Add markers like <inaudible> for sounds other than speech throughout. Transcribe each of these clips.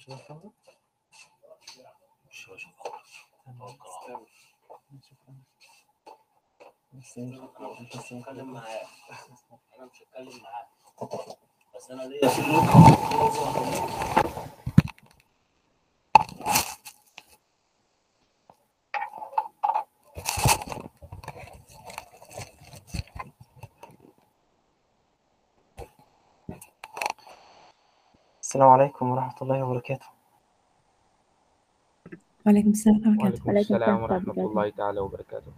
مش هتفضل مش هشوف خالص توكل شكرا بس بس اتكلم معاه أنا مش هتكلم معاه بس أنا ليا في نقطة. السلام عليكم ورحمة الله وبركاته. وعليكم السلام ورحمة الله وعليكم السلام ورحمة الله تعالى وبركاته.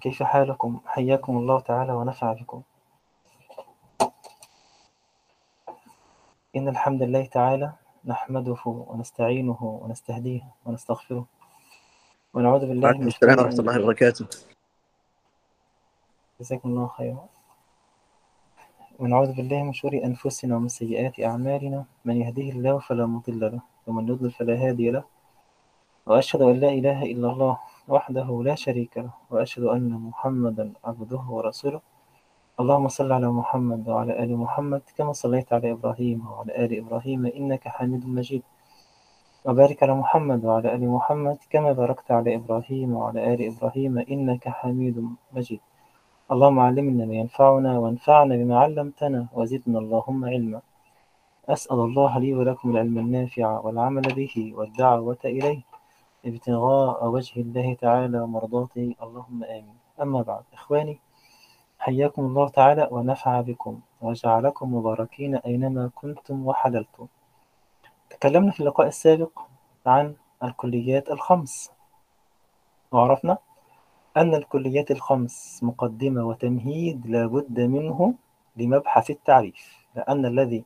كيف حالكم؟ حياكم الله تعالى ونفع بكم. إن الحمد لله تعالى نحمده ونستعينه ونستهديه ونستغفره. ونعوذ بالله وعليكم من السلام ورحمة الله وبركاته. جزاكم الله خيرا. ونعوذ بالله من شرور أنفسنا ومن سيئات أعمالنا. من يهده الله فلا مضل له ومن يضلل فلا هادي له. وأشهد أن لا إله إلا الله وحده لا شريك له وأشهد أن محمدا عبده ورسوله. اللهم صل على محمد وعلى آل محمد كما صليت على إبراهيم وعلى آل إبراهيم إنك حميد مجيد. وبارك على محمد وعلى آل محمد كما باركت على إبراهيم وعلى آل إبراهيم إنك حميد مجيد. اللهم علمنا ما ينفعنا وانفعنا بما علمتنا وزدنا اللهم علما. أسأل الله لي ولكم العلم النافع والعمل به والدعوة إليه. ابتغاء وجه الله تعالى ومرضاته. اللهم آمين. أما بعد إخواني حياكم الله تعالى ونفع بكم وجعلكم مباركين أينما كنتم وحللتم. تكلمنا في اللقاء السابق عن الكليات الخمس. وعرفنا أن الكليات الخمس مقدمة وتمهيد لا بد منه لمبحث التعريف لأن الذي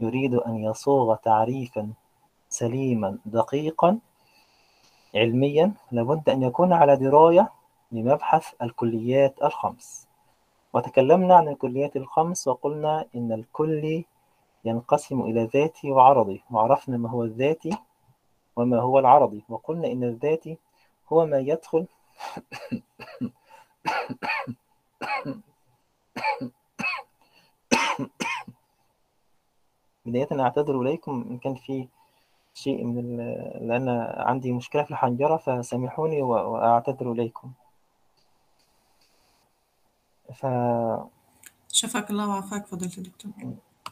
يريد أن يصوغ تعريفا سليما دقيقا علميا لابد أن يكون على دراية لمبحث الكليات الخمس. وتكلمنا عن الكليات الخمس وقلنا إن الكل ينقسم إلى ذاتي وعرضي وعرفنا ما هو الذاتي وما هو العرضي وقلنا إن الذاتي هو ما يدخل <coughs> بداية أعتذر إليكم إن كان في شيء من. لأن عندي مشكلة في الحنجرة فسامحوني. وأعتذر إليكم ف... شفاك الله وعافاك فضيلة الدكتور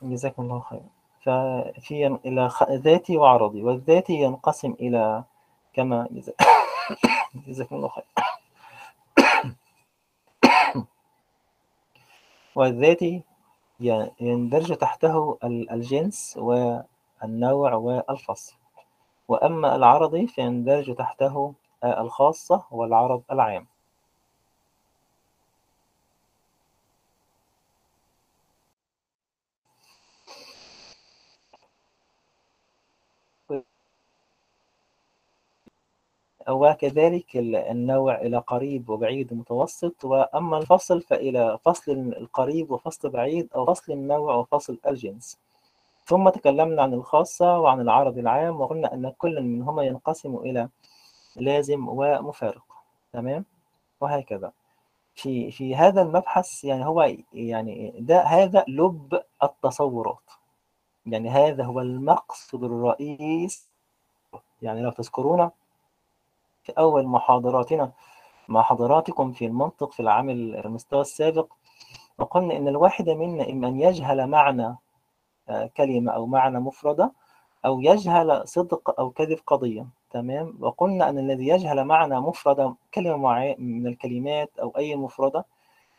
جزاكم الله خيرا ففي إلى. ذاتي وعرضي والذاتي ينقسم إلى كما جزا... جزاكم الله خير. والذاتي يندرج تحته ال- الجنس والنوع والفصل وأما العرضي فيندرج تحته الخاصة والعرض العام. وكذلك ال- النوع إلى قريب وبعيد ومتوسط وأما الفصل فإلى فصل القريب وفصل بعيد أو فصل النوع وفصل الجنس. ثم تكلمنا عن الخاصة وعن العرض العام وقلنا أن كل منهما ينقسم إلى لازم ومفارق. تمام؟ وهكذا. في في هذا المبحث يعني هو يعني ده هذا لب التصورات. يعني هذا هو المقصد الرئيس. يعني لو تذكرون أول محاضراتنا مع حضراتكم في المنطق في العام المستوى السابق. وقلنا إن الواحد منا إما أن يجهل معنى آه، كلمة أو معنى مفردة أو يجهل صدق أو كذب قضية. تمام؟ وقلنا أن الذي يجهل معنى مفردة كلمة من الكلمات أو أي مفردة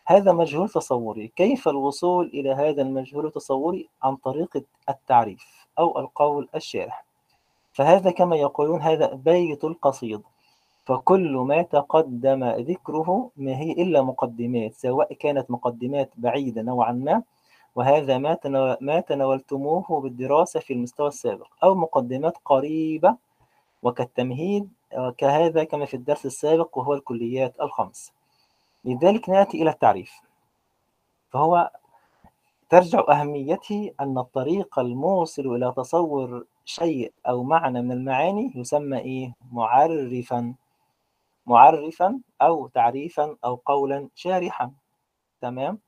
هذا مجهول تصوري. كيف الوصول إلى هذا المجهول التصوري عن طريق التعريف أو القول الشارح. فهذا كما يقولون هذا بيت القصيد. فكل ما تقدم ذكره ما هي إلا مقدمات سواء كانت مقدمات بعيدة نوعا ما وهذا ما ما تناولتموه بالدراسة في المستوى السابق أو مقدمات قريبة وكالتمهيد آه، كهذا كما في الدرس السابق وهو الكليات الخمس. لذلك نأتي إلى التعريف. فهو ترجع أهميته أن الطريق الموصل إلى تصور شيء أو معنى من المعاني يسمى إيه؟ معرفا. معرفا أو تعريفا أو قولا شارحا تمام؟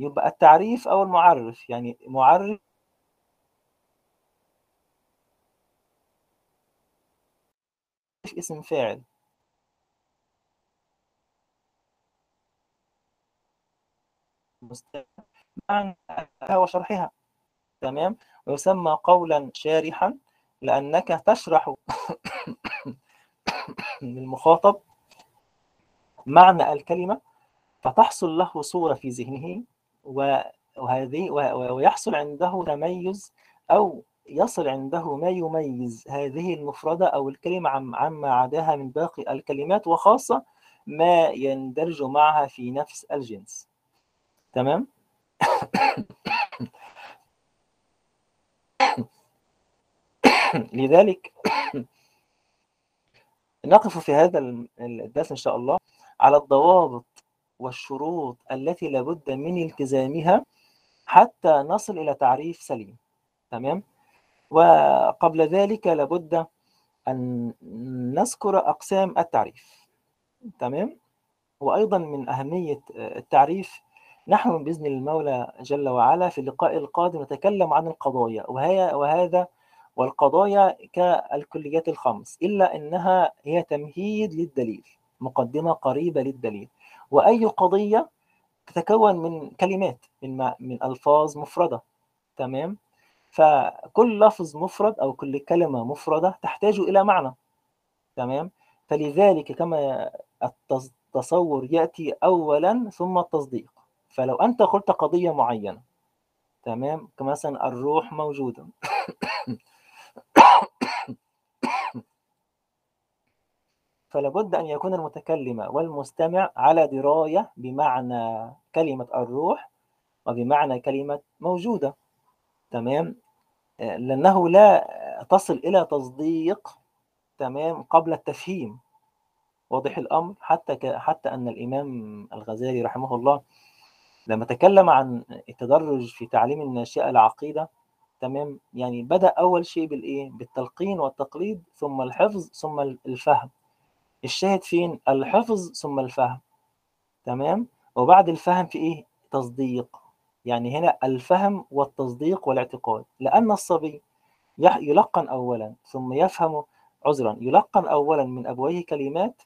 يبقى التعريف أو المعرف يعني معرف اسم فاعل. معنى وشرحها تمام؟ ويسمى قولا شارحا لأنك تشرح <coughs> للمخاطب معنى الكلمة فتحصل له صورة في ذهنه وهذه ويحصل عنده تميز أو يصل عنده ما يميز هذه المفردة أو الكلمة عما عداها من باقي الكلمات وخاصة ما يندرج معها في نفس الجنس. تمام؟ لذلك نقف في هذا الدرس إن شاء الله. على الضوابط والشروط التي لابد من التزامها حتى نصل إلى تعريف سليم. تمام؟ وقبل ذلك لابد أن نذكر أقسام التعريف. تمام؟ وأيضا من أهمية التعريف نحن بإذن المولى جل وعلا في اللقاء القادم نتكلم عن القضايا وهي وهذا والقضايا كالكليات الخمس إلا أنها هي تمهيد للدليل. مقدمة قريبة للدليل. وأي قضية تتكون من كلمات من من ألفاظ مفردة. تمام؟ فكل لفظ مفرد أو كل كلمة مفردة تحتاج إلى معنى. تمام؟ فلذلك كما التصور يأتي أولا ثم التصديق. فلو أنت قلت قضية معينة تمام؟ كمثلا الروح موجودة. <coughs> فلابد أن يكون المتكلم والمستمع على دراية بمعنى كلمة الروح وبمعنى كلمة موجودة تمام؟ لأنه لا تصل إلى تصديق تمام؟ قبل التفهيم. واضح الأمر؟ حتى حتى أن الإمام الغزالي رحمه الله لما تكلم عن التدرج في تعليم الناشئة العقيدة تمام؟ يعني بدأ أول شيء بالإيه؟ بالتلقين والتقليد ثم الحفظ ثم الفهم. الشاهد فين؟ الحفظ ثم الفهم. تمام؟ وبعد الفهم في إيه؟ تصديق. يعني هنا الفهم والتصديق والاعتقاد. لأن الصبي يلقن أولا ثم يفهم عذرا. يلقن أولا من أبويه كلمات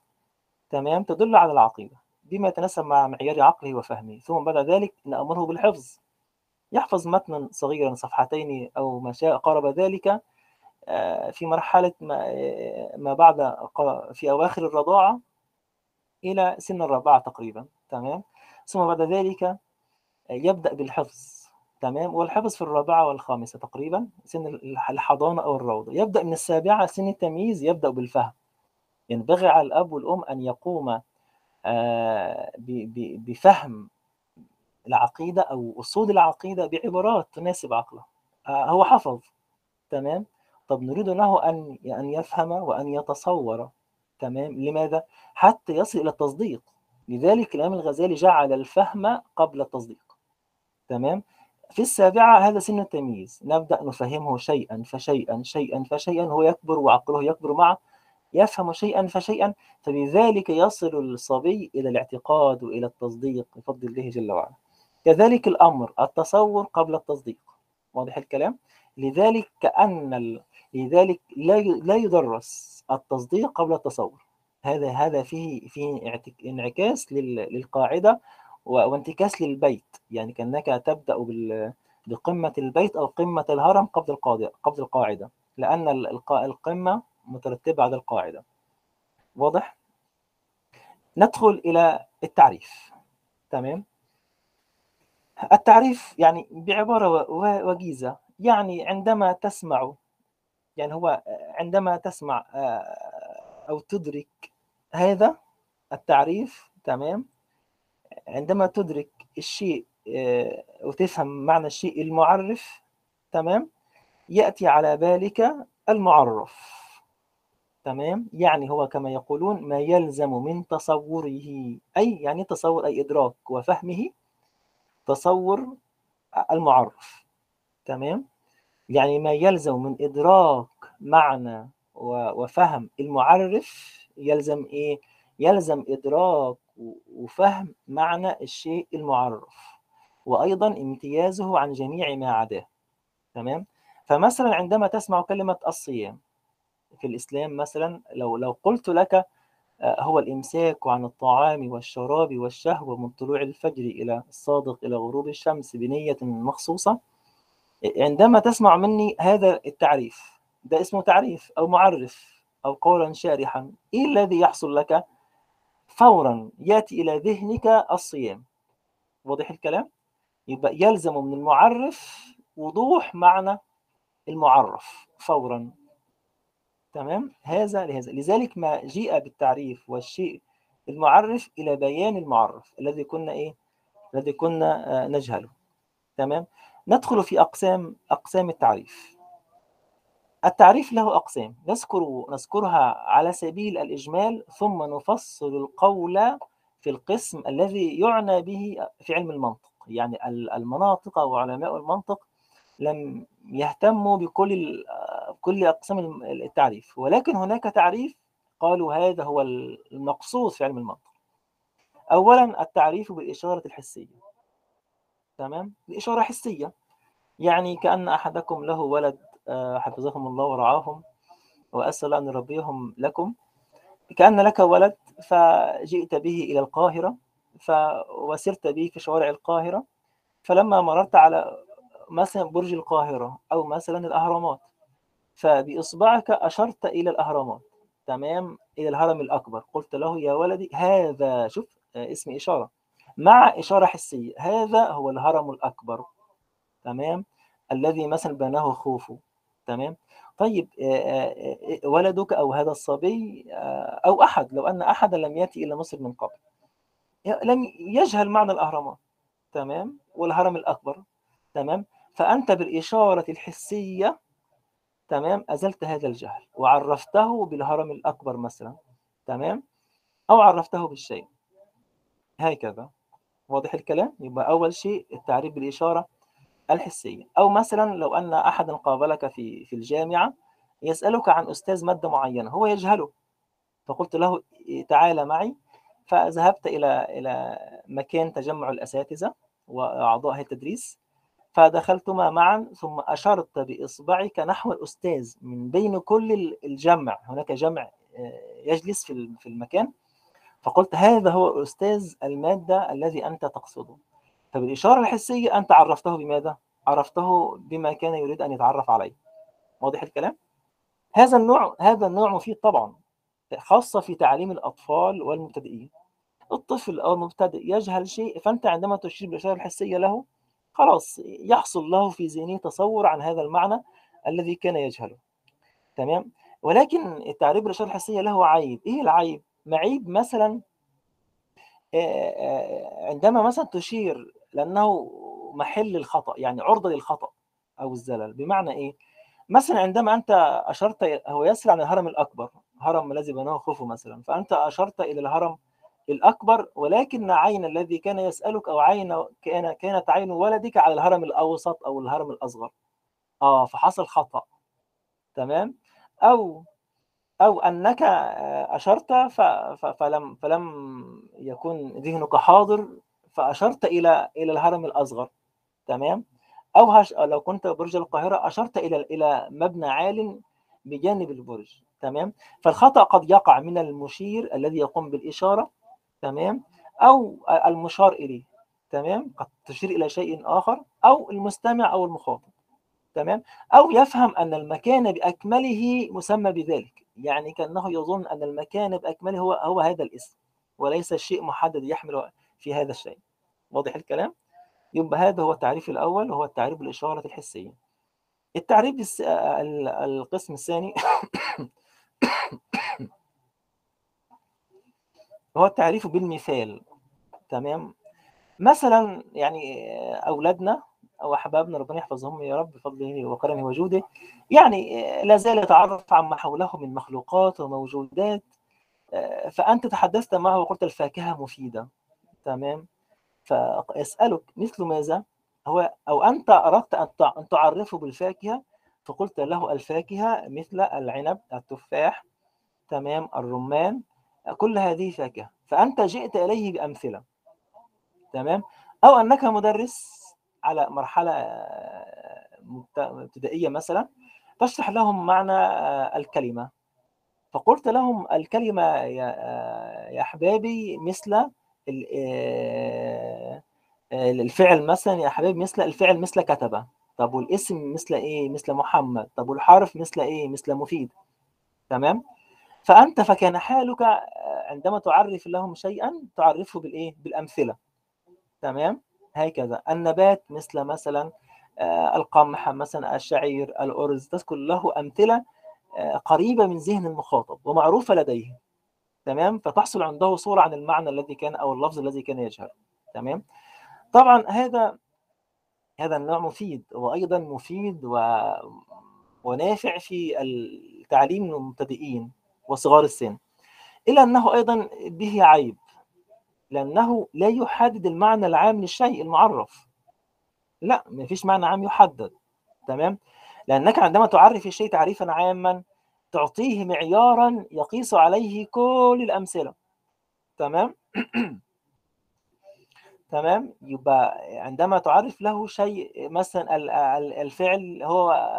تمام؟ تدل على العقيدة. بما يتناسب مع معيار عقله وفهمه. ثم بعد ذلك نأمره بالحفظ. يحفظ متنا صغيرا صفحتين أو ما شاء قارب ذلك في مرحلة ما بعد في أواخر الرضاعة إلى سن الرابعة تقريبا تمام؟ ثم بعد ذلك يبدأ بالحفظ تمام؟ والحفظ في الرابعة والخامسة تقريبا سن الحضانة أو الروضة. يبدأ من السابعة سن التمييز يبدأ بالفهم. ينبغي على الأب والأم أن يقوم بفهم العقيدة أو أصول العقيدة بعبارات تناسب عقله. هو حفظ تمام؟ طب نريد له أن أن يفهم وأن يتصور تمام؟ لماذا؟ حتى يصل إلى التصديق. لذلك الإمام الغزالي جعل الفهم قبل التصديق تمام؟ في السابعة هذا سن التمييز. نبدأ نفهمه شيئا فشيئا شيئا فشيئا هو يكبر وعقله يكبر معه يفهم شيئا فشيئا فبذلك يصل الصبي إلى الاعتقاد وإلى التصديق بفضل الله جل وعلا. كذلك الأمر التصور قبل التصديق. واضح الكلام؟ لذلك كأن. لذلك لا. لا يدرس التصديق قبل التصور هذا هذا فيه فيه انعكاس لل... للقاعدة و... وانتكاس للبيت يعني كأنك تبدأ بال... بقمة البيت أو قمة الهرم قبل قبل القاعدة لأن الق... القمة مترتبة على القاعدة واضح؟ ندخل إلى التعريف تمام؟ التعريف يعني بعبارة وجيزة يعني عندما تسمع يعني هو عندما تسمع أو تدرك هذا التعريف تمام؟ عندما تدرك الشيء وتفهم معنى الشيء المعرف تمام؟ يأتي على بالك المعرف تمام؟ يعني هو كما يقولون ما يلزم من تصوره أي يعني تصور أي إدراك وفهمه تصور المعرف تمام؟ يعني ما يلزم من إدراك معنى وفهم المعرف يلزم إيه؟ يلزم إدراك وفهم معنى الشيء المعرف وأيضا امتيازه عن جميع ما عداه. تمام؟ فمثلا عندما تسمع كلمة الصيام في الإسلام مثلا لو لو قلت لك آه، هو الإمساك عن الطعام والشراب والشهوة من طلوع الفجر إلى الصادق إلى غروب الشمس بنية مخصوصة عندما تسمع مني هذا التعريف ده اسمه تعريف أو معرف أو قولا شارحا إيه الذي يحصل لك؟ فورا يأتي إلى ذهنك الصيام. واضح الكلام؟ يبقى يلزم من المعرف وضوح معنى المعرف فورا. تمام؟ هذا لهذا. لذلك ما جيء بالتعريف والشيء المعرف إلى بيان المعرف الذي كنا إيه؟ الذي كنا آه، نجهله. تمام؟ ندخل في أقسام أقسام التعريف. التعريف له أقسام نذكر نذكرها على سبيل الإجمال ثم نفصل القول في القسم الذي يعنى به في علم المنطق. يعني ال- المناطق وعلماء المنطق لم يهتموا بكل كل أقسام التعريف. ولكن هناك تعريف قالوا هذا هو المقصود في علم المنطق. أولا التعريف بالإشارة الحسية. تمام؟ بإشارة حسية. يعني كأن أحدكم له ولد آه، حفظهم الله ورعاهم وأسأل أن يربيهم لكم. كأن لك ولد فجئت به إلى القاهرة ف... وسرت به في شوارع القاهرة فلما مررت على مثلا برج القاهرة أو مثلا الأهرامات فبإصبعك أشرت إلى الأهرامات. تمام؟ إلى الهرم الأكبر. قلت له يا ولدي هذا شوف آه، اسم إشارة. مع إشارة حسية هذا هو الهرم الأكبر. تمام؟ الذي مثلا بناه خوفو تمام؟ طيب آه، آه، آه، ولدك أو هذا الصبي أو أحد لو أن أحدا لم يأتي إلى مصر من قبل لم يجهل معنى الأهرامات تمام؟ والهرم الأكبر تمام؟ فأنت بالإشارة الحسية تمام؟ أزلت هذا الجهل وعرفته بالهرم الأكبر مثلا تمام؟ أو عرفته بالشيء. هكذا واضح الكلام؟ يبقى أول شيء التعريف بالإشارة الحسية. أو مثلا لو أن أحدا قابلك في في الجامعة يسألك عن أستاذ مادة معينة هو يجهله. فقلت له تعال معي. فذهبت إلى إلى مكان تجمع الأساتذة وأعضاء هيئة التدريس. فدخلتما معا ثم أشرت بإصبعك نحو الأستاذ من بين كل الجمع. هناك جمع آه، يجلس في ال- في المكان. فقلت هذا هو أستاذ المادة الذي أنت تقصده. فبالإشارة الحسية أنت عرفته بماذا؟ عرفته بما كان يريد أن يتعرف عليه واضح الكلام؟ هذا النوع هذا النوع مفيد طبعا خاصة في تعليم الأطفال والمبتدئين الطفل أو المبتدئ يجهل شيء فأنت عندما تشير بالإشارة الحسية له خلاص يحصل له في ذهنه تصور عن هذا المعنى الذي كان يجهله تمام ولكن التعريف بالإشارة الحسية له عيب إيه العيب؟ معيب مثلا آه، آه، عندما مثلا تشير لأنه محل الخطأ يعني عرضة للخطأ أو الزلل. بمعنى إيه؟ مثلا عندما أنت أشرت هو يسأل عن الهرم الأكبر هرم الذي بناه خوفو مثلا فأنت أشرت إلى الهرم الأكبر ولكن عين الذي كان يسألك أو عين كان كانت عين ولدك على الهرم الأوسط أو الهرم الأصغر. آه فحصل خطأ. تمام؟ أو أو أنك آه، أشرت فلم فلم يكن ذهنك حاضر فأشرت إلى إلى الهرم الأصغر تمام؟ أو هش لو كنت برج القاهرة أشرت إلى إلى مبنى عال بجانب البرج تمام؟ فالخطأ قد يقع من المشير الذي يقوم بالإشارة تمام؟ أو المشار إليه تمام؟ قد تشير إلى شيء آخر أو المستمع أو المخاطب تمام؟ أو يفهم أن المكان بأكمله مسمى بذلك يعني كأنه يظن أن المكان بأكمله هو هو هذا الاسم وليس الشيء محدد يحمل في هذا الشيء. واضح الكلام؟ يبقى هذا هو التعريف الأول وهو التعريف بالإشارة الحسية. التعريف القسم الثاني <coughs> هو التعريف بالمثال. تمام؟ مثلا يعني أولادنا أو أحبابنا ربنا يحفظهم يا رب بفضله وكرمه وجوده يعني لا زال يتعرف عما حوله من مخلوقات وموجودات فأنت تحدثت معه وقلت الفاكهة مفيدة. تمام؟ فيسألك مثل ماذا؟ هو أو أنت أردت أن تع- أن تعرفه بالفاكهة؟ فقلت له الفاكهة مثل العنب التفاح تمام الرمان كل هذه فاكهة. فأنت جئت إليه بأمثلة تمام؟ أو أنك مدرس على مرحلة آه، ابتدائية مثلا تشرح لهم معنى آه، الكلمة. فقلت لهم الكلمة يا يا أحبابي مثل آه، آه، الفعل مثلا يا أحبابي مثل الفعل مثل كتب طب والاسم مثل إيه؟ مثل محمد طب والحرف مثل إيه؟ مثل مفيد تمام؟ فأنت فكان حالك آه، عندما تعرف لهم شيئا تعرفه بالإيه؟ بالأمثلة تمام؟ هكذا النبات مثل مثلا آه، القمح مثلا الشعير الأرز تذكر له أمثلة آه، قريبة من ذهن المخاطب ومعروفة لديه تمام؟ فتحصل عنده صورة عن المعنى الذي كان أو اللفظ الذي كان يجهل. تمام؟ طبعا هذا هذا النوع مفيد وأيضا مفيد و... ونافع في التعليم المبتدئين وصغار السن. إلا أنه أيضا به عيب لأنه لا يحدد المعنى العام للشيء المعرف. لا ما فيش معنى عام يحدد. تمام؟ لأنك عندما تعرف الشيء تعريفا عاما تعطيه معيارا يقيس عليه كل الأمثلة. تمام؟ <clears throat> تمام؟ يبقى عندما تعرف له شيء مثلا ال- ال- الفعل هو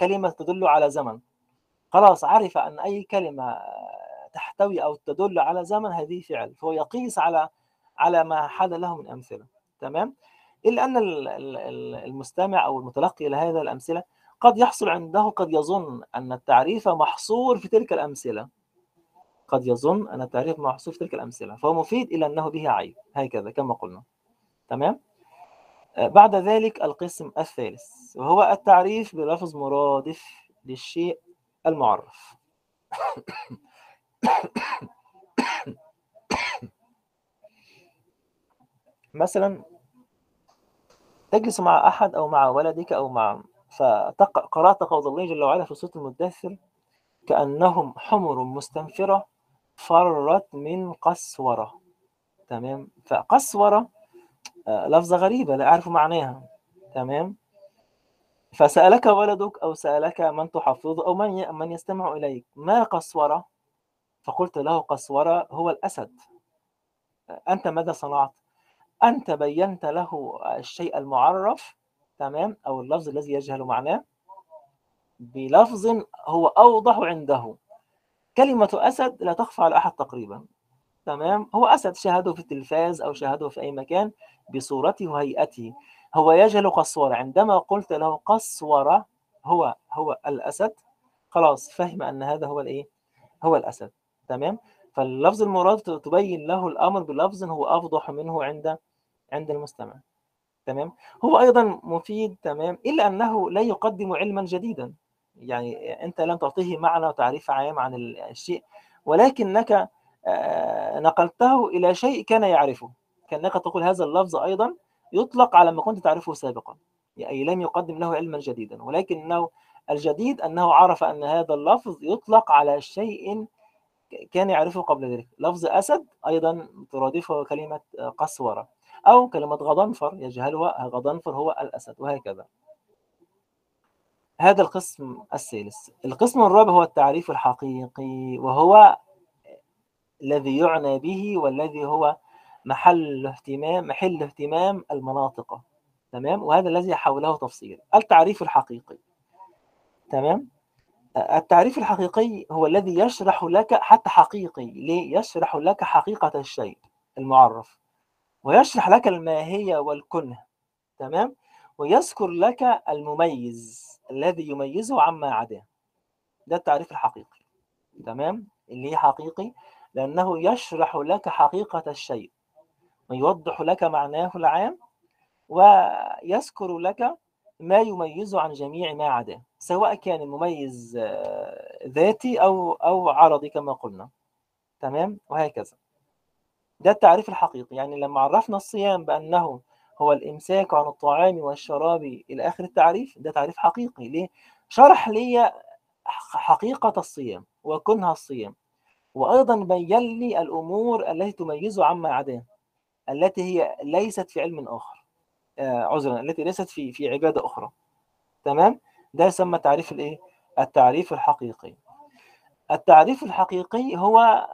كلمة تدل على زمن. خلاص عرف أن أي كلمة تحتوي أو تدل على زمن هذه فعل. فهو يقيس على على ما حد له من أمثلة. تمام؟ إلا أن ال- ال- ال- المستمع أو المتلقي لهذه الأمثلة قد يحصل عنده قد يظن أن التعريف محصور في تلك الأمثلة. قد يظن أن التعريف محصور في تلك الأمثلة فهو مفيد إلى أنه به عيب. هكذا كما قلنا. تمام؟ آه، بعد ذلك القسم الثالث وهو التعريف بلفظ مرادف للشيء المعرف. <coughs> مثلا تجلس مع أحد أو مع ولدك أو مع فقرأت قول الله جل وعلا في سورة المدثر كأنهم حمر مستنفرة فرت من قسورة. تمام؟ فقسورة آه، لفظة غريبة لا أعرف معناها. تمام؟ فسألك ولدك أو سألك من تحفظه أو من من يستمع إليك ما قسورة؟ فقلت له قسورة هو الأسد. أنت ماذا صنعت؟ أنت بينت له الشيء المعرف تمام؟ أو اللفظ الذي يجهل معناه بلفظ هو أوضح عنده. كلمة أسد لا تخفى على أحد تقريبا. تمام؟ هو أسد شاهده في التلفاز أو شاهده في أي مكان بصورته وهيئته. هو يجهل قسورة. عندما قلت له قسورة هو هو الأسد خلاص فهم أن هذا هو الإيه؟ هو الأسد. تمام؟ فاللفظ المراد تبين له الأمر بلفظ هو أفضح منه عند عند المستمع. تمام؟ هو أيضا مفيد تمام إلا أنه لا يقدم علما جديدا. يعني أنت لن تعطيه معنى وتعريف عام عن الشيء ولكنك آه، نقلته إلى شيء كان يعرفه. كأنك تقول هذا اللفظ أيضا يطلق على ما كنت تعرفه سابقا. أي لم يقدم له علما جديدا. ولكنه الجديد أنه عرف أن هذا اللفظ يطلق على شيء كان يعرفه قبل ذلك. لفظ أسد أيضا ترادفه كلمة قسورة. أو كلمة غضنفر يجهلها غضنفر هو الأسد وهكذا. هذا القسم الثالث. القسم الرابع هو التعريف الحقيقي وهو الذي يعنى به والذي هو محل اهتمام محل اهتمام المناطق. تمام؟ وهذا الذي حوله تفصيل. التعريف الحقيقي. تمام؟ التعريف الحقيقي هو الذي يشرح لك حتى حقيقي ليه يشرح لك حقيقة الشيء المعرف. ويشرح لك الماهية والكنه تمام؟ ويذكر لك المميز الذي يميزه عما عداه. ده التعريف الحقيقي تمام؟ اللي هي حقيقي لأنه يشرح لك حقيقة الشيء ويوضح لك معناه العام ويذكر لك ما يميزه عن جميع ما عداه سواء كان المميز آه، ذاتي أو أو عرضي كما قلنا تمام؟ وهكذا. ده التعريف الحقيقي. يعني لما عرفنا الصيام بأنه هو الإمساك عن الطعام والشراب إلى آخر التعريف ده تعريف حقيقي. ليه؟ شرح لي حقيقة الصيام وكنها الصيام. وأيضا بين لي الأمور التي تميزه عما عداه التي هي ليست في علم آخر. آه عذرا التي ليست في في عبادة أخرى. تمام؟ ده يسمى تعريف الإيه؟ التعريف الحقيقي. التعريف الحقيقي هو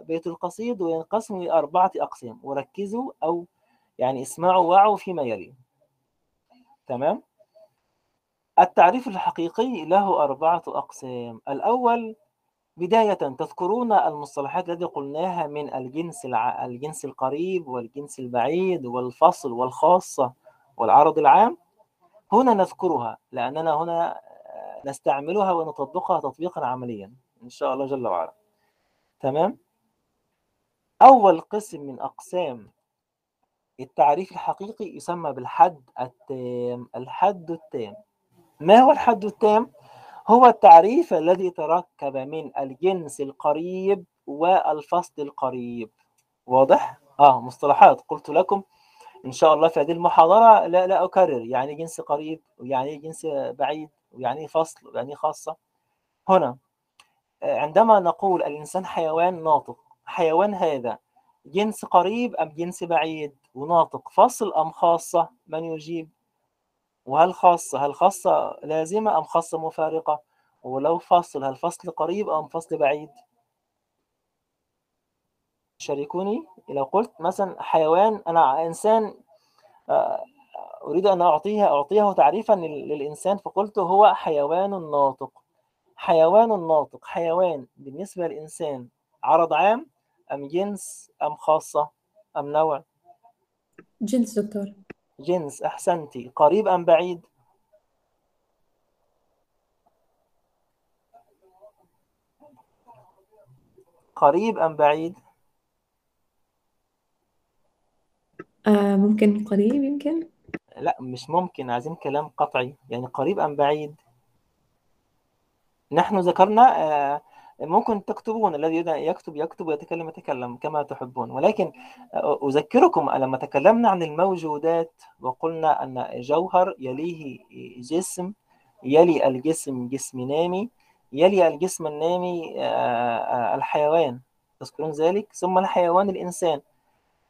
بيت القصيد وينقسم إلى أربعة أقسام وركزوا أو يعني اسمعوا وعوا فيما يلي. تمام؟ التعريف الحقيقي له أربعة أقسام. الأول بداية تذكرون المصطلحات التي قلناها من الجنس الع... الجنس القريب والجنس البعيد والفصل والخاصة والعرض العام؟ هنا نذكرها لأننا هنا نستعملها ونطبقها تطبيقا عمليا إن شاء الله جل وعلا. تمام؟ أول قسم من أقسام التعريف الحقيقي يسمى بالحد التام الحد التام. ما هو الحد التام؟ هو التعريف الذي تركب من الجنس القريب والفصل القريب. واضح؟ آه مصطلحات. قلت لكم إن شاء الله في هذه المحاضرة لا لا أكرر. يعني جنس قريب ويعني جنس بعيد ويعني فصل ويعني خاصة. هنا. عندما نقول الإنسان حيوان ناطق حيوان هذا جنس قريب أم جنس بعيد؟ وناطق. فصل أم خاصة؟ من يجيب؟ وهل خاصة؟ هل خاصة لازمة أم خاصة مفارقة؟ ولو فصل هل فصل قريب أم فصل بعيد؟ شاركوني. لو قلت مثلا حيوان أنا إنسان أريد أن أعطيه أعطيه تعريفا للإنسان فقلت هو حيوان ناطق. حيوان ناطق حيوان بالنسبة للإنسان عرض عام أم جنس أم خاصة أم نوع؟ جنس دكتور. جنس أحسنتي. قريب أم بعيد؟ قريب أم بعيد؟ آه ممكن قريب يمكن؟ لا مش ممكن عايزين كلام قطعي. يعني قريب أم بعيد؟ نحن ذكرنا آه ممكن تكتبون الذي يكتب يكتب ويتكلم يتكلم كما تحبون. ولكن أذكركم لما تكلمنا عن الموجودات وقلنا أن جوهر يليه جسم يلي الجسم جسم نامي يلي الجسم النامي الحيوان. تذكرون ذلك؟ ثم الحيوان الإنسان.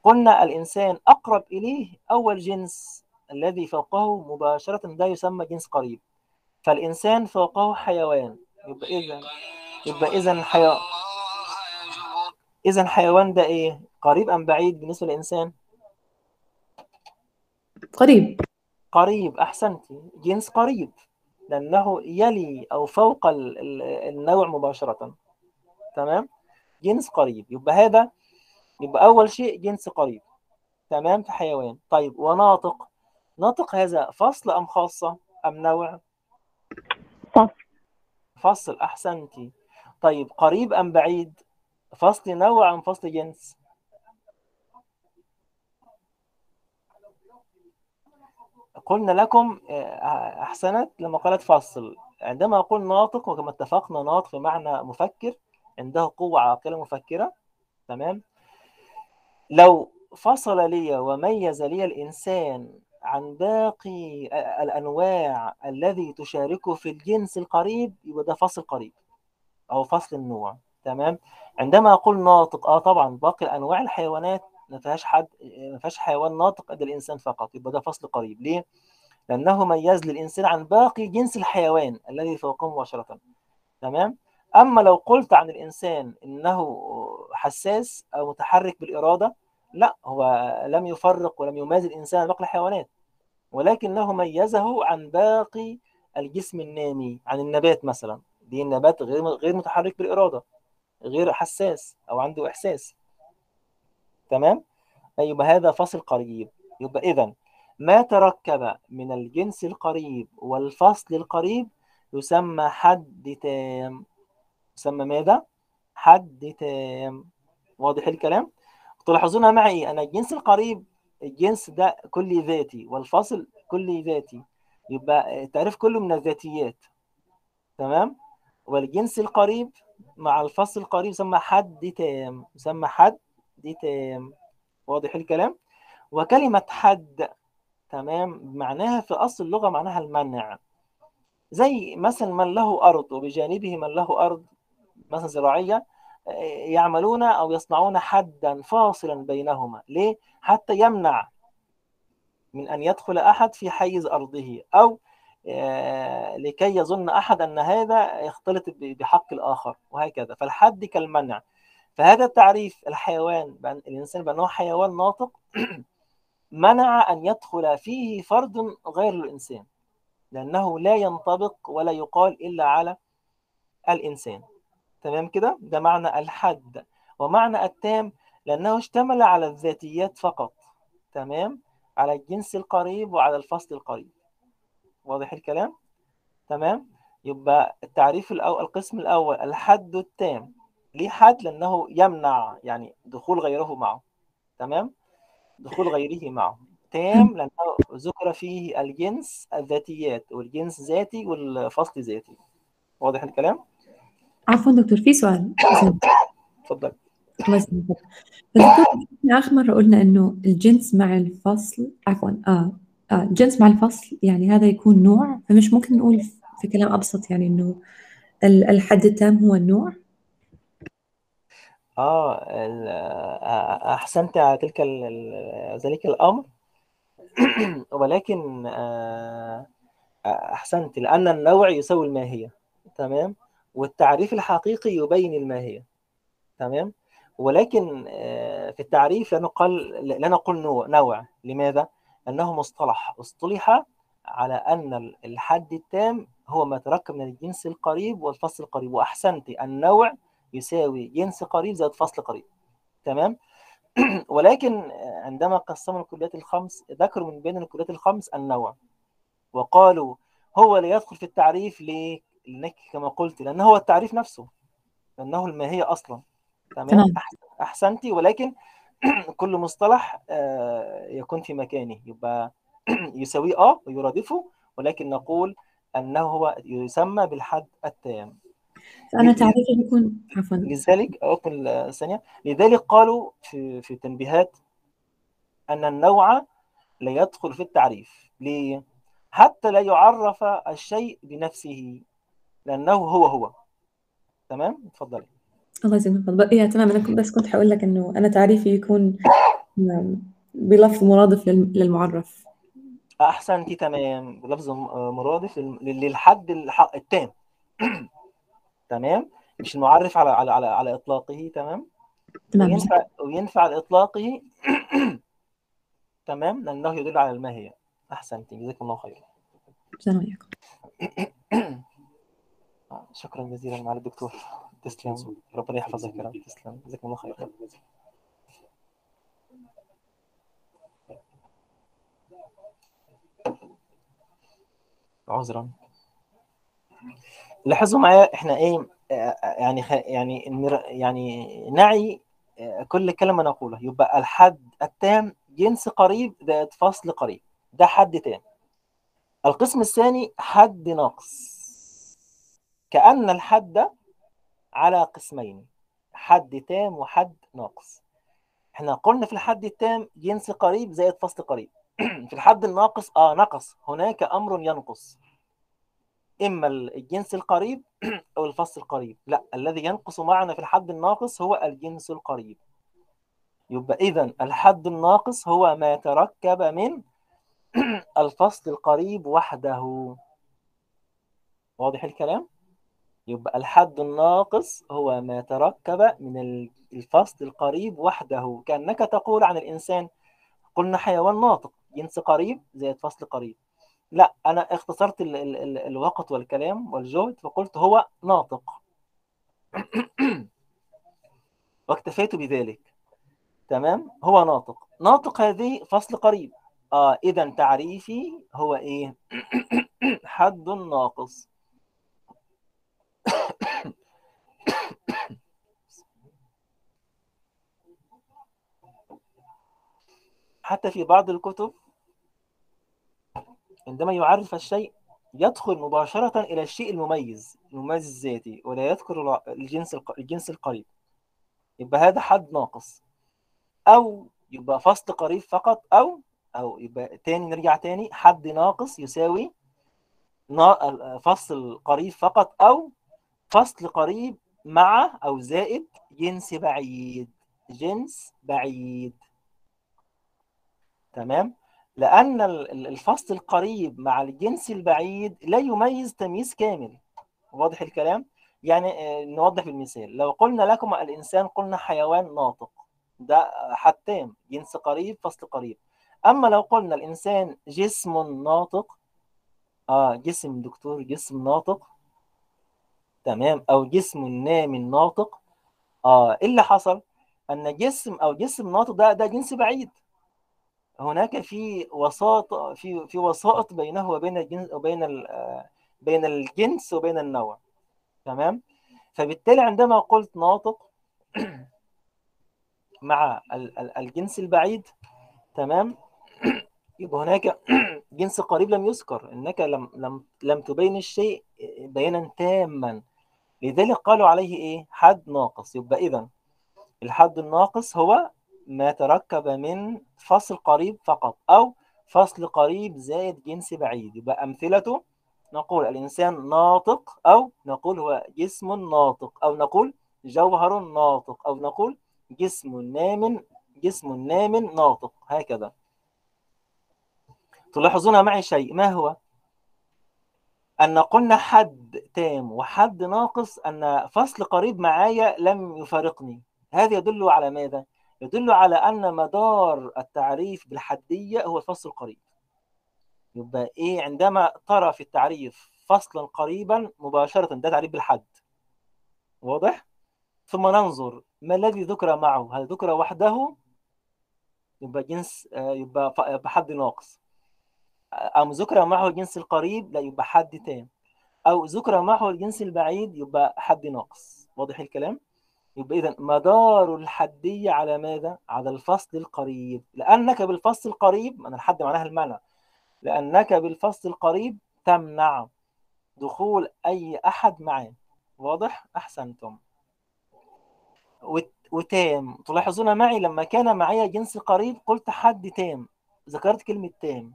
قلنا الإنسان أقرب إليه أول جنس الذي فوقه مباشرة ده يسمى جنس قريب. فالإنسان فوقه حيوان. يبقى إذا يبقى إذا حيوان إذا حيوان ده إيه؟ قريب أم بعيد بالنسبة للإنسان؟ قريب. قريب أحسنتي جنس قريب لأنه يلي أو فوق النوع مباشرة. تمام؟ جنس قريب. يبقى هذا يبقى أول شيء جنس قريب. تمام؟ في حيوان طيب وناطق. ناطق هذا فصل أم خاصة؟ أم نوع؟ فصل. فصل أحسنتي طيب قريب أم بعيد؟ فصل نوع أم فصل جنس؟ قلنا لكم أحسنت لما قالت فصل. عندما أقول ناطق وكما اتفقنا ناطق بمعنى مفكر عنده قوة عاقلة مفكرة تمام؟ لو فصل لي وميز لي الإنسان عن باقي الأنواع الذي تشاركه في الجنس القريب يبقى ده فصل قريب أو فصل النوع تمام؟ عندما أقول ناطق آه طبعا باقي الأنواع الحيوانات ما فيهاش حد ما فيهاش حيوان ناطق قد الإنسان فقط يبقى ده فصل قريب. ليه؟ لأنه ميز للإنسان عن باقي جنس الحيوان الذي فوقه مباشرة تمام؟ أما لو قلت عن الإنسان إنه حساس أو متحرك بالإرادة لا هو لم يفرق ولم يميز الإنسان باقي الحيوانات ولكنه ميزه عن باقي الجسم النامي عن النبات مثلا. دي النبات غير غير متحرك بالإرادة غير حساس أو عنده إحساس. تمام؟ يبقى هذا فصل قريب. يبقى إذا ما تركب من الجنس القريب والفصل القريب يسمى حد تام. يسمى ماذا؟ حد تام. واضح الكلام؟ تلاحظون معي أن الجنس القريب الجنس ده كلي ذاتي والفصل كلي ذاتي. يبقى التعريف كله من الذاتيات. تمام؟ والجنس القريب مع الفصل القريب يسمى حد تام يسمى حد تام. واضح الكلام؟ وكلمة حد تمام؟ معناها في أصل اللغة معناها المنع. زي مثلا من له أرض وبجانبه من له أرض مثلا زراعية. يعملون أو يصنعون حدا فاصلا بينهما. ليه؟ حتى يمنع من أن يدخل أحد في حيز أرضه أو لكي يظن أحد أن هذا يختلط بحق الآخر وهكذا. فالحد كالمنع. فهذا التعريف الحيوان بأن الإنسان بأنه حيوان ناطق <clears throat> منع أن يدخل فيه فرد غير الإنسان لأنه لا ينطبق ولا يقال إلا على الإنسان. تمام كده؟ ده معنى الحد. ومعنى التام لأنه اشتمل على الذاتيات فقط. تمام؟ على الجنس القريب وعلى الفصل القريب. واضح الكلام؟ تمام؟ يبقى التعريف الأول القسم الأول الحد التام. ليه حد؟ لأنه يمنع يعني دخول غيره معه. تمام؟ دخول غيره معه. تام <laughs> لأنه ذكر فيه الجنس الذاتيات والجنس ذاتي والفصل ذاتي. واضح الكلام؟ عفوا دكتور في سؤال. اتفضل. الله يسلمك آخر مرة قلنا إنه الجنس مع الفصل عفوا آه آه الجنس مع الفصل يعني هذا يكون نوع فمش ممكن نقول في كلام أبسط يعني ال- الحد التام هو النوع؟ آه آه، أحسنت على تلك ذلك الأمر. <clears throat> ولكن آه، أحسنت لأن النوع يساوي الماهية. تمام؟ والتعريف الحقيقي يبين الماهيه تمام؟ ولكن آه، في التعريف لا نقل لا نقول نوع. لماذا؟ لأنه مصطلح. اصطلح على أن الحد التام هو ما تركب من الجنس القريب والفصل القريب. وأحسنت النوع يساوي جنس قريب زائد فصل قريب. تمام؟ <clears throat> ولكن عندما قسموا الكليات الخمس ذكروا من بين الكليات الخمس النوع. وقالوا هو لا يدخل في التعريف ليه؟ لأنك كما قلت لأنه هو التعريف نفسه لأنه الماهية أصلا. تمام؟ تمام. أحس- أحسنتي ولكن <clears throat> كل مصطلح آه، يكون في مكانه. يبقى <clears throat> يساويه آه ويرادفه ولكن نقول أنه هو يسمى بالحد التام. فأنا ل- تعريفي بيكون عفوا. لذلك اكمل ثانية. لذلك قالوا في في تنبيهات أن النوع لا يدخل في التعريف. ليه؟ حتى لا يعرف الشيء بنفسه. لأنه هو هو. تمام؟ اتفضلي. الله يسلمك. فضل. إيه تمام. كنت بس كنت حقول لك إنه أنا تعريفي يكون بلفظ مرادف للم- للمعرف. أحسنتي تمام. بلفظ م- مرادف لل- للحد الح- التام. <clears throat> تمام؟ مش المعرف على على على, على إطلاقه. تمام؟ تمام. وينفع وينفع على اطلاقه <clears throat> تمام؟ لأنه يدل على الماهية. أحسنتي. جزاكم الله خير. جزانا وإياكم آه، شكرا جزيلا معالي الدكتور. تسلم. ربنا يحفظك يا رب. تسلم. جزاكم الله خير عذرا. لاحظوا معايا إحنا إيه يعني خ... يعني. يعني نعي آه، كل كلمة نقولها. يبقى الحد التام جنس قريب زائد فصل قريب. ده حد تام القسم الثاني حد ناقص. كأن الحد على قسمين حد تام وحد ناقص. إحنا قلنا في الحد التام جنس قريب زائد فصل قريب. <clears throat> في الحد الناقص آه نقص. هناك أمر ينقص. إما الجنس القريب <clears throat> أو الفصل القريب. لا الذي ينقص معنا في الحد الناقص هو الجنس القريب. يبقى اذا الحد الناقص هو ما تركب من <clears throat> الفصل القريب وحده. واضح الكلام؟ يبقى الحد الناقص هو ما تركب من الفصل القريب وحده كأنك تقول عن الإنسان قلنا حيوان ناطق جنس قريب زائد فصل قريب. لا أنا اختصرت ال ال ال الوقت والكلام والجهد فقلت هو ناطق. <coughs> واكتفيت بذلك. تمام؟ هو ناطق. ناطق هذه فصل قريب. آه إذا تعريفي هو إيه؟ <coughs> حد ناقص. حتى في بعض الكتب عندما يعرف الشيء يدخل مباشرة إلى الشيء المميز المميز الذاتي ولا يذكر الجنس الجنس القريب. يبقى هذا حد ناقص. أو يبقى فصل قريب فقط أو أو يبقى تاني نرجع تاني حد ناقص يساوي فصل قريب فقط أو فصل قريب مع أو زائد جنس بعيد. جنس بعيد. تمام؟ لأن الفصل القريب مع الجنس البعيد لا يميز تمييز كامل. واضح الكلام؟ يعني نوضح بالمثال. لو قلنا لكم الإنسان قلنا حيوان ناطق. ده حتام جنس قريب فصل قريب. أما لو قلنا الإنسان جسم ناطق آه جسم دكتور جسم ناطق تمام أو جسم نام ناطق آه إيه اللي حصل؟ أن جسم أو جسم ناطق ده ده جنس بعيد. هناك في وساط في في وسائط بينه وبين الجنس وبين بين الجنس وبين النوع. تمام؟ فبالتالي عندما قلت ناطق <clears throat> مع ال- ال- الجنس البعيد تمام؟ <clears throat> يبقى هناك <clears throat> جنس قريب لم يذكر. إنك لم لم لم تبين الشيء بيانا تاما. لذلك قالوا عليه إيه؟ حد ناقص. يبقى اذا الحد الناقص هو ما تركب من فصل قريب فقط أو فصل قريب زائد جنس بعيد. يبقى امثلته نقول الإنسان ناطق أو نقول هو جسم ناطق أو نقول جوهر ناطق أو نقول جسم نام جسم نام ناطق. هكذا. تلاحظون معي شيء؟ ما هو؟ أن قلنا حد تام وحد ناقص أن فصل قريب معايا لم يفارقني. هذا يدل على ماذا؟ يدل على أن مدار التعريف بالحدية هو الفصل القريب. يبقى إيه عندما ترى في التعريف فصلا قريبا مباشرة ده تعريف بالحد. واضح؟ ثم ننظر ما الذي ذكر معه. هل ذكر وحده؟ يبقى جنس آه، يبقى حد ناقص. أو ذكر معه الجنس القريب؟ لا يبقى حد تام أو ذكر معه الجنس البعيد؟ يبقى حد ناقص. واضح الكلام؟ يبقى إذا مدار الحدية على ماذا؟ على الفصل القريب. لأنك بالفصل القريب أنا الحد معناها المنع لأنك بالفصل القريب تمنع دخول أي أحد معاه واضح؟ أحسنتم. وت- وتام. تلاحظون معي لما كان معي جنس قريب قلت حد تام. ذكرت كلمة تام.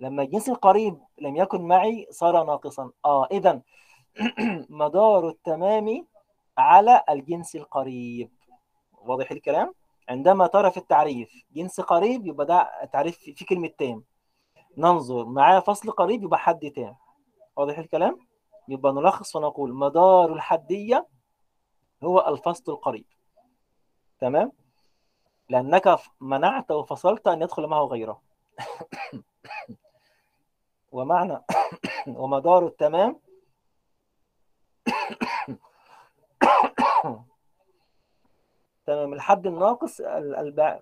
لما الجنس القريب لم يكن معي صار ناقصا. آه اذا <clears throat> مدار التمام على الجنس القريب. واضح الكلام؟ عندما ترى في التعريف جنس قريب يبقى ده تعريف في كلمة تام ننظر معاه فصل قريب يبقى حد تام واضح الكلام؟ يبقى نلخص ونقول مدار الحدية هو الفصل القريب. تمام؟ لأنك منعت وفصلت أن يدخل معه غيره. <coughs> ومعنى <coughs> ومدار التمام تمام. الحد الناقص ال- البع...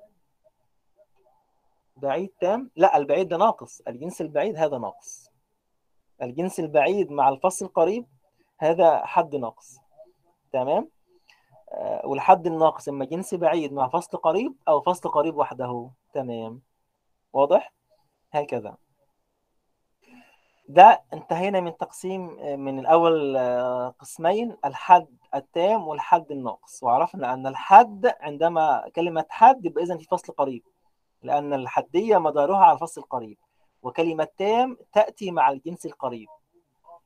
بعيد تام؟ لا البعيد ده ناقص. الجنس البعيد هذا ناقص. الجنس البعيد مع الفصل القريب هذا حد ناقص. تمام؟ آه، والحد الناقص إما جنس بعيد مع فصل قريب أو فصل قريب وحده. تمام. واضح؟ هكذا. ده انتهينا من تقسيم آه، من الأول آه، قسمين الحد التام والحد الناقص. وعرفنا أن الحد عندما كلمة حد يبقى إذن في فصل قريب لأن الحدية مدارها على الفصل القريب وكلمة تام تأتي مع الجنس القريب.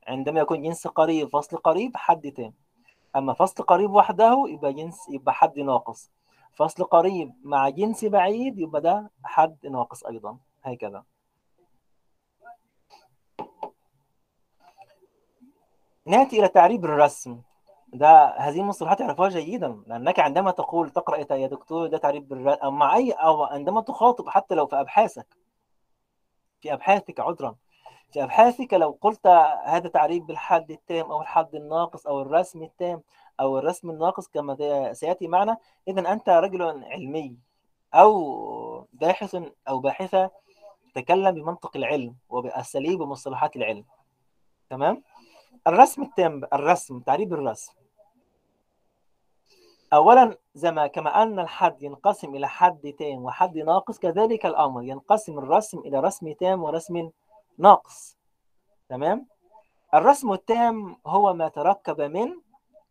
عندما يكون جنس قريب فصل قريب حد تام. أما فصل قريب وحده يبقى جنس يبقى حد ناقص. فصل قريب مع جنس بعيد يبقى ده حد ناقص أيضا. هكذا. ناتي إلى تعريب الرسم. ده هذه المصطلحات تعرفها جيدا. لأنك عندما تقول تقرأ يا دكتور ده تعريب الرسم مع أي أو عندما تخاطب حتى لو في أبحاثك في أبحاثك عذرا في أبحاثك لو قلت هذا تعريب بالحد التام أو الحد الناقص أو الرسم التام أو الرسم الناقص كما سيأتي معنا إذا أنت رجل علمي أو باحث أو باحثة تكلم بمنطق العلم وبأساليب ومصطلحات العلم. تمام؟ الرسم التام الرسم تعريب الرسم. اولا زي ما كما أن الحد ينقسم إلى حد تام وحد ناقص كذلك الأمر ينقسم الرسم إلى رسم تام ورسم ناقص. تمام؟ الرسم التام هو ما تركب من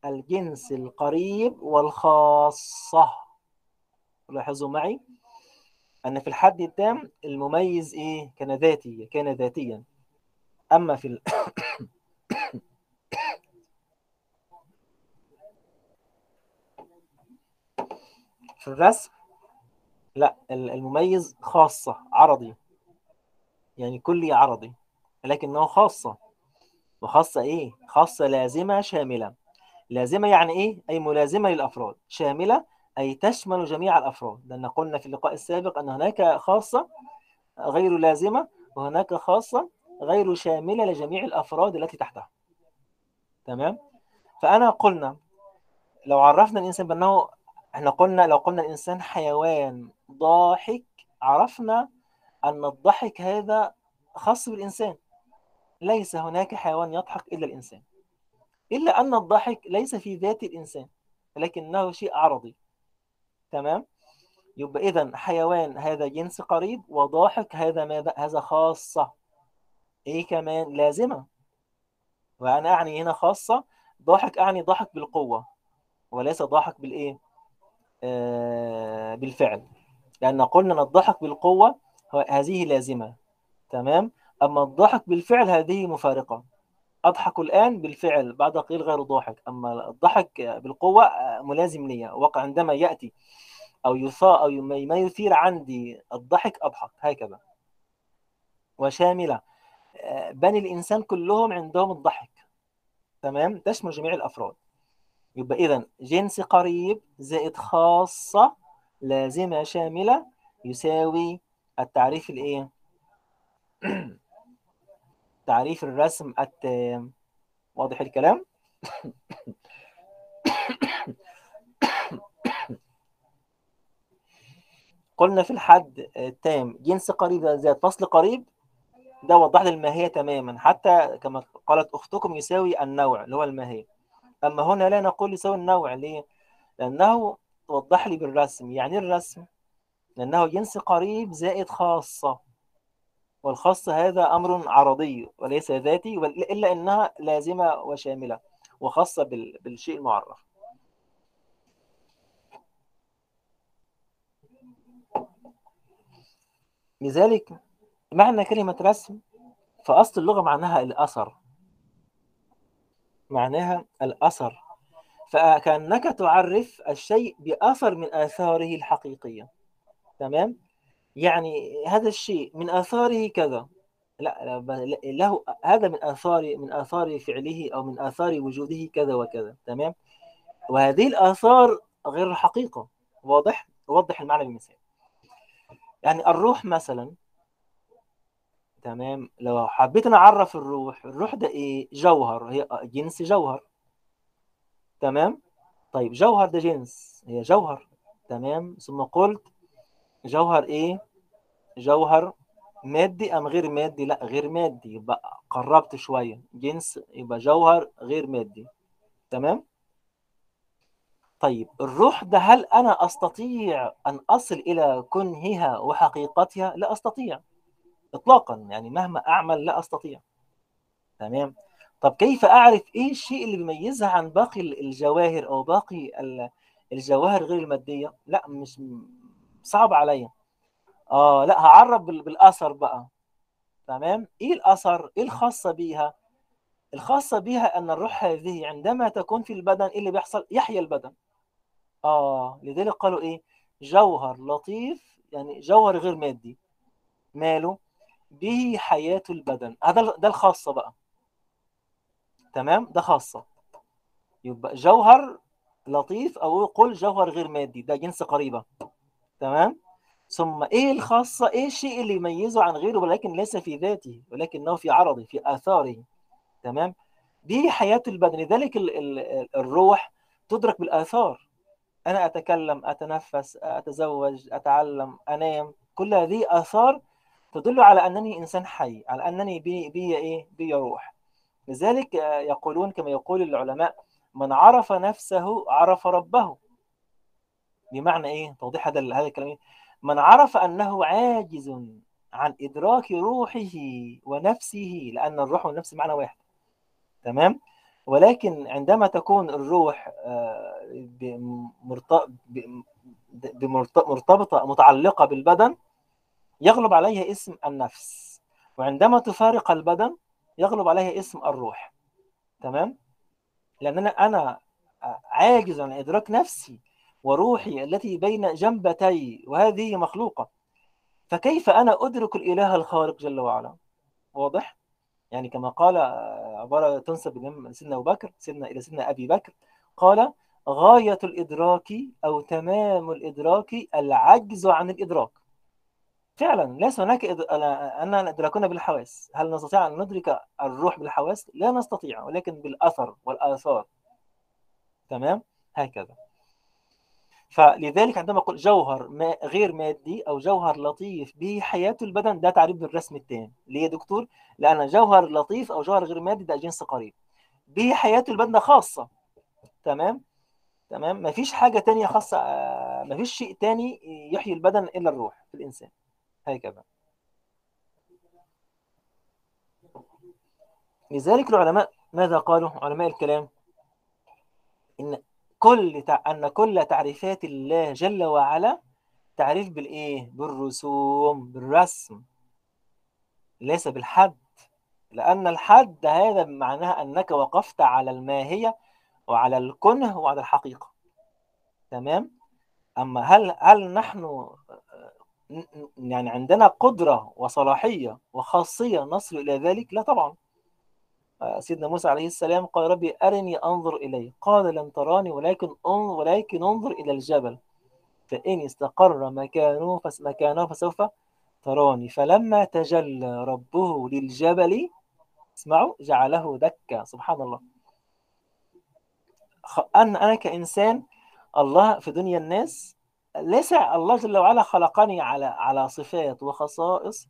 الجنس القريب والخاصة. لاحظوا معي؟ أن في الحد التام المميز إيه؟ كان ذاتي كان ذاتيا. أما في. <coughs> في الرسم لا المميز خاصة عرضي يعني كلي عرضي لكنه خاصة وخاصة إيه؟ خاصة لازمة شاملة لازمة يعني إيه؟ أي ملازمة للأفراد شاملة أي تشمل جميع الأفراد لأن قلنا في اللقاء السابق أن هناك خاصة غير لازمة وهناك خاصة غير شاملة لجميع الأفراد التي تحتها تمام؟ فأنا قلنا لو عرفنا الإنسان بأنه إحنا قلنا لو قلنا الإنسان حيوان ضاحك عرفنا أن الضحك هذا خاص بالإنسان. ليس هناك حيوان يضحك إلا الإنسان. إلا أن الضحك ليس في ذات الإنسان لكنه شيء عرضي. تمام؟ يبقى إذا حيوان هذا جنس قريب وضاحك هذا ماذا؟ هذا خاصة. إيه كمان؟ لازمة. وأنا أعني هنا خاصة. ضاحك أعني ضحك بالقوة وليس ضاحك بالإيه؟ آه بالفعل. لأن قلنا أن الضحك بالقوة هذه لازمة. تمام؟ أما الضحك بالفعل هذه مفارقة. أضحك الآن بالفعل بعد قليل غير ضاحك. أما الضحك بالقوة ملازم لي وقع عندما يأتي أو يثار أو ما يثير عندي الضحك أضحك. هكذا. وشاملة. بني الإنسان كلهم عندهم الضحك. تمام؟ تشمل جميع الأفراد. يبقى إذا جنس قريب زائد خاصة لازمة شاملة يساوي التعريف الإيه؟ <clears throat> تعريف الرسم التام واضح الكلام؟ <coughs> قلنا في الحد التام جنس قريب زائد فصل قريب ده وضح لي الماهية تماما حتى كما قالت أختكم يساوي النوع اللي هو الماهية أما هنا لا نقول يساوي النوع ليه؟ لأنه وضح لي بالرسم. يعني الرسم؟ لأنه جنس قريب زائد خاصة والخاص هذا أمر عرضي وليس ذاتي إلا أنها لازمة وشاملة وخاصة بالشيء المعرف. لذلك معنى كلمة رسم فأصل اللغة معناها الأثر. معناها الأثر فكأنك تعرف الشيء بأثر من آثاره الحقيقية. تمام؟ يعني هذا الشيء من آثاره كذا. لا له هذا من آثار من آثار فعله أو من آثار وجوده كذا وكذا. تمام؟ وهذه الآثار غير الحقيقة واضح؟ وضح المعنى بالمثال. يعني الروح مثلا تمام؟ لو حبيت نعرف الروح الروح ده إيه؟ جوهر هي جنس جوهر. تمام؟ طيب جوهر ده جنس هي جوهر. تمام؟ ثم قلت جوهر إيه؟ جوهر مادي أم غير مادي؟ لا غير مادي. يبقى قربت شوية. جنس يبقى جوهر غير مادي. تمام؟ طيب الروح ده هل أنا أستطيع أن أصل إلى كنهها وحقيقتها؟ لا أستطيع. اطلاقا يعني مهما أعمل لا أستطيع. تمام؟ طب كيف أعرف إيه الشيء اللي بيميزها عن باقي الجواهر أو باقي الجواهر غير المادية؟ لا مش صعب عليا. آه لا هعرف بالأثر بقى. تمام؟ إيه الأثر؟ إيه الخاصة بيها؟ الخاصة بيها أن الروح هذه عندما تكون في البدن إيه اللي بيحصل؟ يحيا البدن. آه لذلك قالوا إيه؟ جوهر لطيف يعني جوهر غير مادي. ماله؟ به حياة البدن. هذا ده الخاصة بقى. تمام؟ ده خاصة. يبقى جوهر لطيف أو قل جوهر غير مادي. ده جنس قريبة. تمام؟ ثم إيه الخاصة؟ إيه الشيء اللي يميزه عن غيره ولكن ليس في ذاته ولكنه في عرضه في آثاره. تمام؟ به حياة البدن. لذلك ال ال الروح تدرك بالآثار. أنا أتكلم أتنفس أتزوج أتعلم أنام. كل هذه آثار تدل على أنني إنسان حي على أنني بي, بي إيه؟ بي روح. لذلك يقولون كما يقول العلماء من عرف نفسه عرف ربه. بمعنى إيه؟ توضيح هذا هذا الكلام من عرف أنه عاجز عن إدراك روحه ونفسه لأن الروح والنفس معنى واحد. تمام؟ ولكن عندما تكون الروح مرتبطة متعلقة بالبدن يغلب عليها اسم النفس وعندما تفارق البدن يغلب عليها اسم الروح. تمام؟ لأن أنا أنا عاجز عن إدراك نفسي وروحي التي بين جنبتي وهذه مخلوقة. فكيف أنا أدرك الإله الخالق جل وعلا؟ واضح؟ يعني كما قال عبارة تنسب سيدنا أبو بكر سيدنا إلى سيدنا أبي بكر. قال غاية الإدراك أو تمام الإدراك العجز عن الإدراك. فعلا ليس هناك إد... أننا ندركنا بالحواس. هل نستطيع أن ندرك الروح بالحواس؟ لا نستطيع ولكن بالأثر والآثار. تمام؟ هكذا. فلذلك عندما أقول جوهر ما غير مادي أو جوهر لطيف به حياه البدن ده تعريف بالرسم التام. ليه يا دكتور؟ لأن جوهر لطيف أو جوهر غير مادي ده جنس قريب. به حياه البدن خاصة. تمام؟ تمام؟ مفيش حاجة تانية خاصة آه، مفيش شيء تاني يحيي البدن إلا الروح في الإنسان. هكذا لذلك العلماء ماذا قالوا؟ علماء الكلام إن كل. أن كل تعريفات الله جل وعلا تعريف بالإيه؟ بالرسوم بالرسم. ليس بالحد. لأن الحد هذا معناها أنك وقفت على الماهية وعلى الكنه وعلى الحقيقة. تمام؟ أما هل هل نحن يعني عندنا قدرة وصلاحية وخاصية نصل إلى ذلك؟ لا طبعا. سيدنا موسى عليه السلام قال ربي أرني أنظر إليه قال لن تراني ولكن انظر ولكن أنظر إلى الجبل. فإن استقر مكانه مكانه فسوف تراني. فلما تجلى ربه للجبل اسمعوا جعله دكا. سبحان الله. أنا أنا كإنسان الله في دنيا الناس ليس الله جل وعلا خلقني على على صفات وخصائص.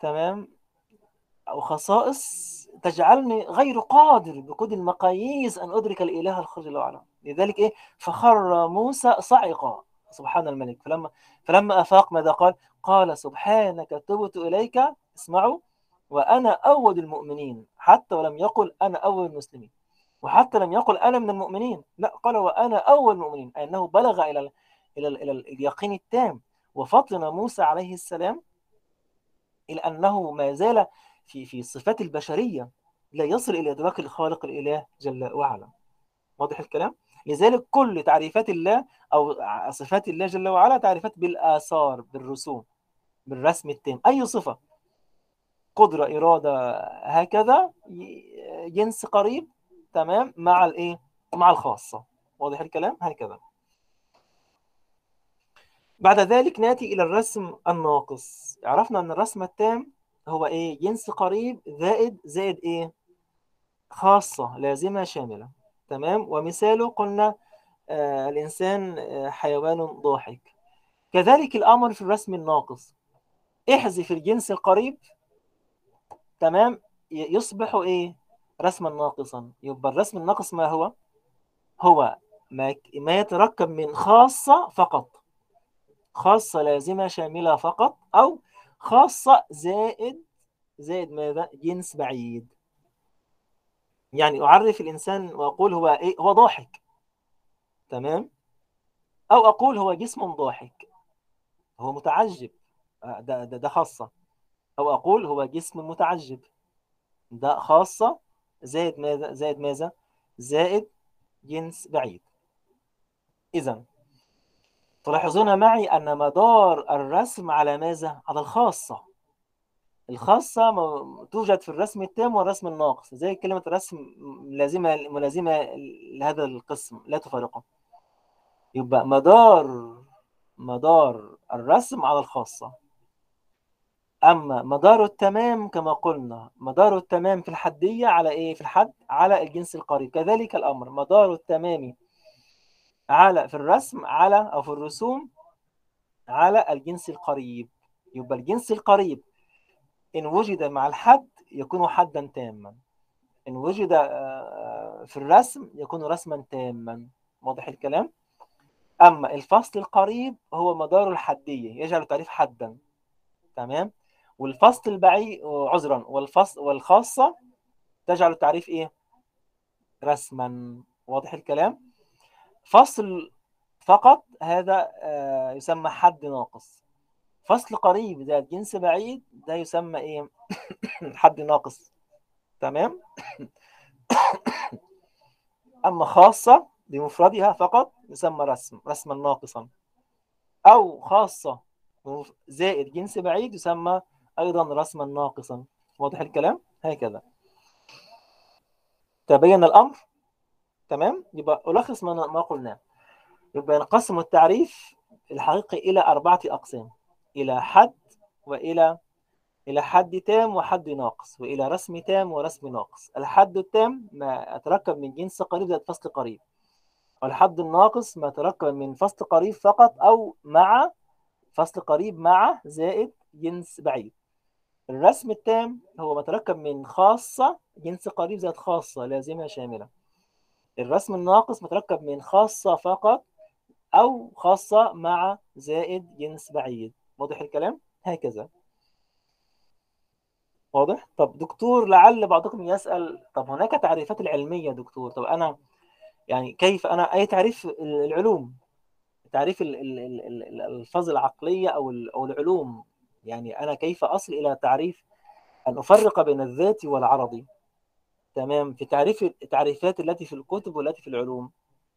تمام؟ أو خصائص تجعلني غير قادر بكل المقاييس أن أدرك الإله الخالق جل وعلا. لذلك إيه؟ فخر موسى صعقا. سبحان الملك. فلما فلما أفاق ماذا قال؟ قال سبحانك تبت إليك اسمعوا وأنا أول المؤمنين. حتى ولم يقل أنا أول المسلمين. وحتى لم يقل أنا من المؤمنين. لا قال وأنا أول المؤمنين أي أنه بلغ إلى ال إلى ال إلى اليقين التام. وفطن موسى عليه السلام إلى أنه ما زال في في الصفات البشرية لا يصل إلى إدراك الخالق الإله جل وعلا. واضح الكلام؟ لذلك كل تعريفات الله أو صفات الله جل وعلا تعريفات بالآثار بالرسوم بالرسم التام. أي صفة؟ قدرة إرادة هكذا جنس قريب تمام مع الإيه؟ مع الخاصة. واضح الكلام؟ هكذا بعد ذلك ناتي إلى الرسم الناقص. عرفنا أن الرسم التام هو إيه؟ جنس قريب زائد زائد إيه؟ خاصة لازمة شاملة. تمام؟ ومثاله قلنا آه الإنسان آه حيوان ضاحك. كذلك الأمر في الرسم الناقص. احذف الجنس القريب. تمام؟ يصبح إيه؟ رسما ناقصا. يبقى الرسم الناقص ما هو؟ هو ما ما يتركب من خاصة فقط. خاصة لازمة شاملة فقط أو خاصة زائد زائد ماذا؟ جنس بعيد. يعني أعرف الإنسان وأقول هو إيه؟ هو ضاحك. تمام؟ أو أقول هو جسم ضاحك. هو متعجب. ده, ده, ده خاصة. أو أقول هو جسم متعجب. ده خاصة زائد ماذا؟ زائد ماذا؟ زائد جنس بعيد إذا تلاحظون معي أن مدار الرسم على ماذا؟ على الخاصة الخاصة توجد في الرسم التام والرسم الناقص زي كلمة الرسم لازمة ملازمة لهذا القسم لا تفارقه يبقى مدار مدار الرسم على الخاصة أما مدار التمام كما قلنا مدار التمام في الحدية على إيه؟ في الحد على الجنس القريب. كذلك الأمر. مدار التمام على في الرسم على أو في الرسوم على الجنس القريب. يبقى الجنس القريب إن وجد مع الحد يكون حدا تاما. إن وجد في الرسم يكون رسما تاما. واضح الكلام؟ أما الفصل القريب هو مدار الحدية يجعل تعريف حدا. تمام؟ والفصل البعيد عذرا والفصل والخاصة تجعل التعريف إيه؟ رسما. واضح الكلام؟ فصل فقط هذا يسمى حد ناقص. فصل قريب ده جنس بعيد ده يسمى إيه؟ <coughs> حد ناقص. تمام؟ <coughs> أما خاصة بمفردها فقط يسمى رسم رسما ناقصا. أو خاصة زائد جنس بعيد يسمى أيضا رسما ناقصا. واضح الكلام؟ هكذا. تبين الأمر؟ تمام؟ يبقى ألخص ما ما قلناه يبقى ينقسم التعريف الحقيقي إلى أربعة أقسام. إلى حد وإلى إلى حد تام وحد ناقص وإلى رسم تام ورسم ناقص. الحد التام ما يتركب من جنس قريب زائد فصل قريب. والحد الناقص ما يتركب من فصل قريب فقط أو مع فصل قريب مع زائد جنس بعيد. الرسم التام هو ما يتركب من خاصة جنس قريب زائد خاصة لازمة شاملة. الرسم الناقص متركب من خاصة فقط أو خاصة مع زائد جنس بعيد. واضح الكلام؟ هكذا. واضح؟ طب دكتور لعل بعضكم يسأل طب هناك تعريفات العلمية دكتور؟ طب أنا يعني كيف أنا أي تعريف العلوم؟ تعريف ال- ال- ال- ال- ال- الألفاظ العقلية أو ال- أو العلوم يعني أنا كيف أصل إلى تعريف أن أفرق بين الذاتي والعرضي؟ تمام؟ في تعريف التعريفات التي في الكتب والتي في العلوم.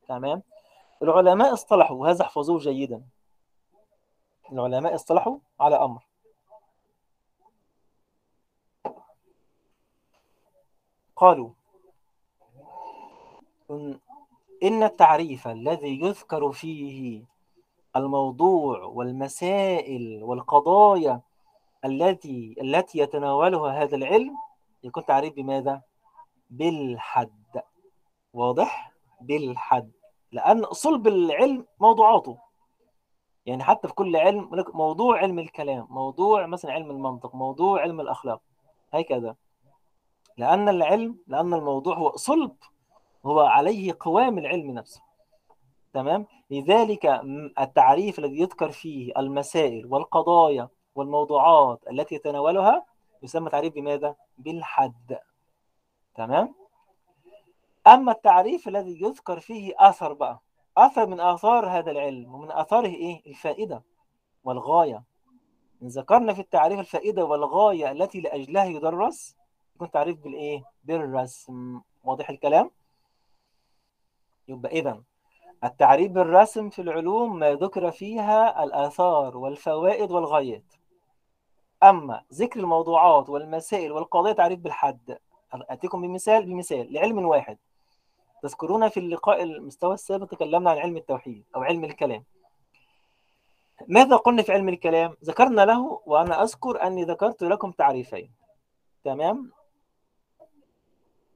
تمام؟ العلماء اصطلحوا وهذا احفظوه جيدا. العلماء اصطلحوا على أمر. قالوا إن التعريف الذي يذكر فيه الموضوع والمسائل والقضايا التي التي يتناولها هذا العلم يكون تعريف بماذا؟ بالحد. واضح؟ بالحد. لأن صلب العلم موضوعاته. يعني حتى في كل علم موضوع علم الكلام موضوع مثلا علم المنطق موضوع علم الأخلاق هكذا. لأن العلم لأن الموضوع هو صلب هو عليه قوام العلم نفسه. تمام لذلك التعريف الذي يذكر فيه المسائل والقضايا والموضوعات التي يتناولها يسمى تعريف بماذا؟ بالحد تمام أما التعريف الذي يذكر فيه أثر بقى أثر من آثار هذا العلم ومن آثاره إيه؟ الفائدة والغاية إن ذكرنا في التعريف الفائدة والغاية التي لأجلها يدرس يكون تعريف بالإيه؟ بالرسم واضح الكلام؟ يبقى إذا التعريف بالرسم في العلوم ما ذكر فيها الآثار والفوائد والغايات. أما ذكر الموضوعات والمسائل والقضايا تعريف بالحد أتيكم بمثال بمثال لعلم واحد. تذكرون في اللقاء المستوى السابق تكلمنا عن علم التوحيد أو علم الكلام. ماذا قلنا في علم الكلام؟ ذكرنا له وأنا أذكر أني ذكرت لكم تعريفين. تمام؟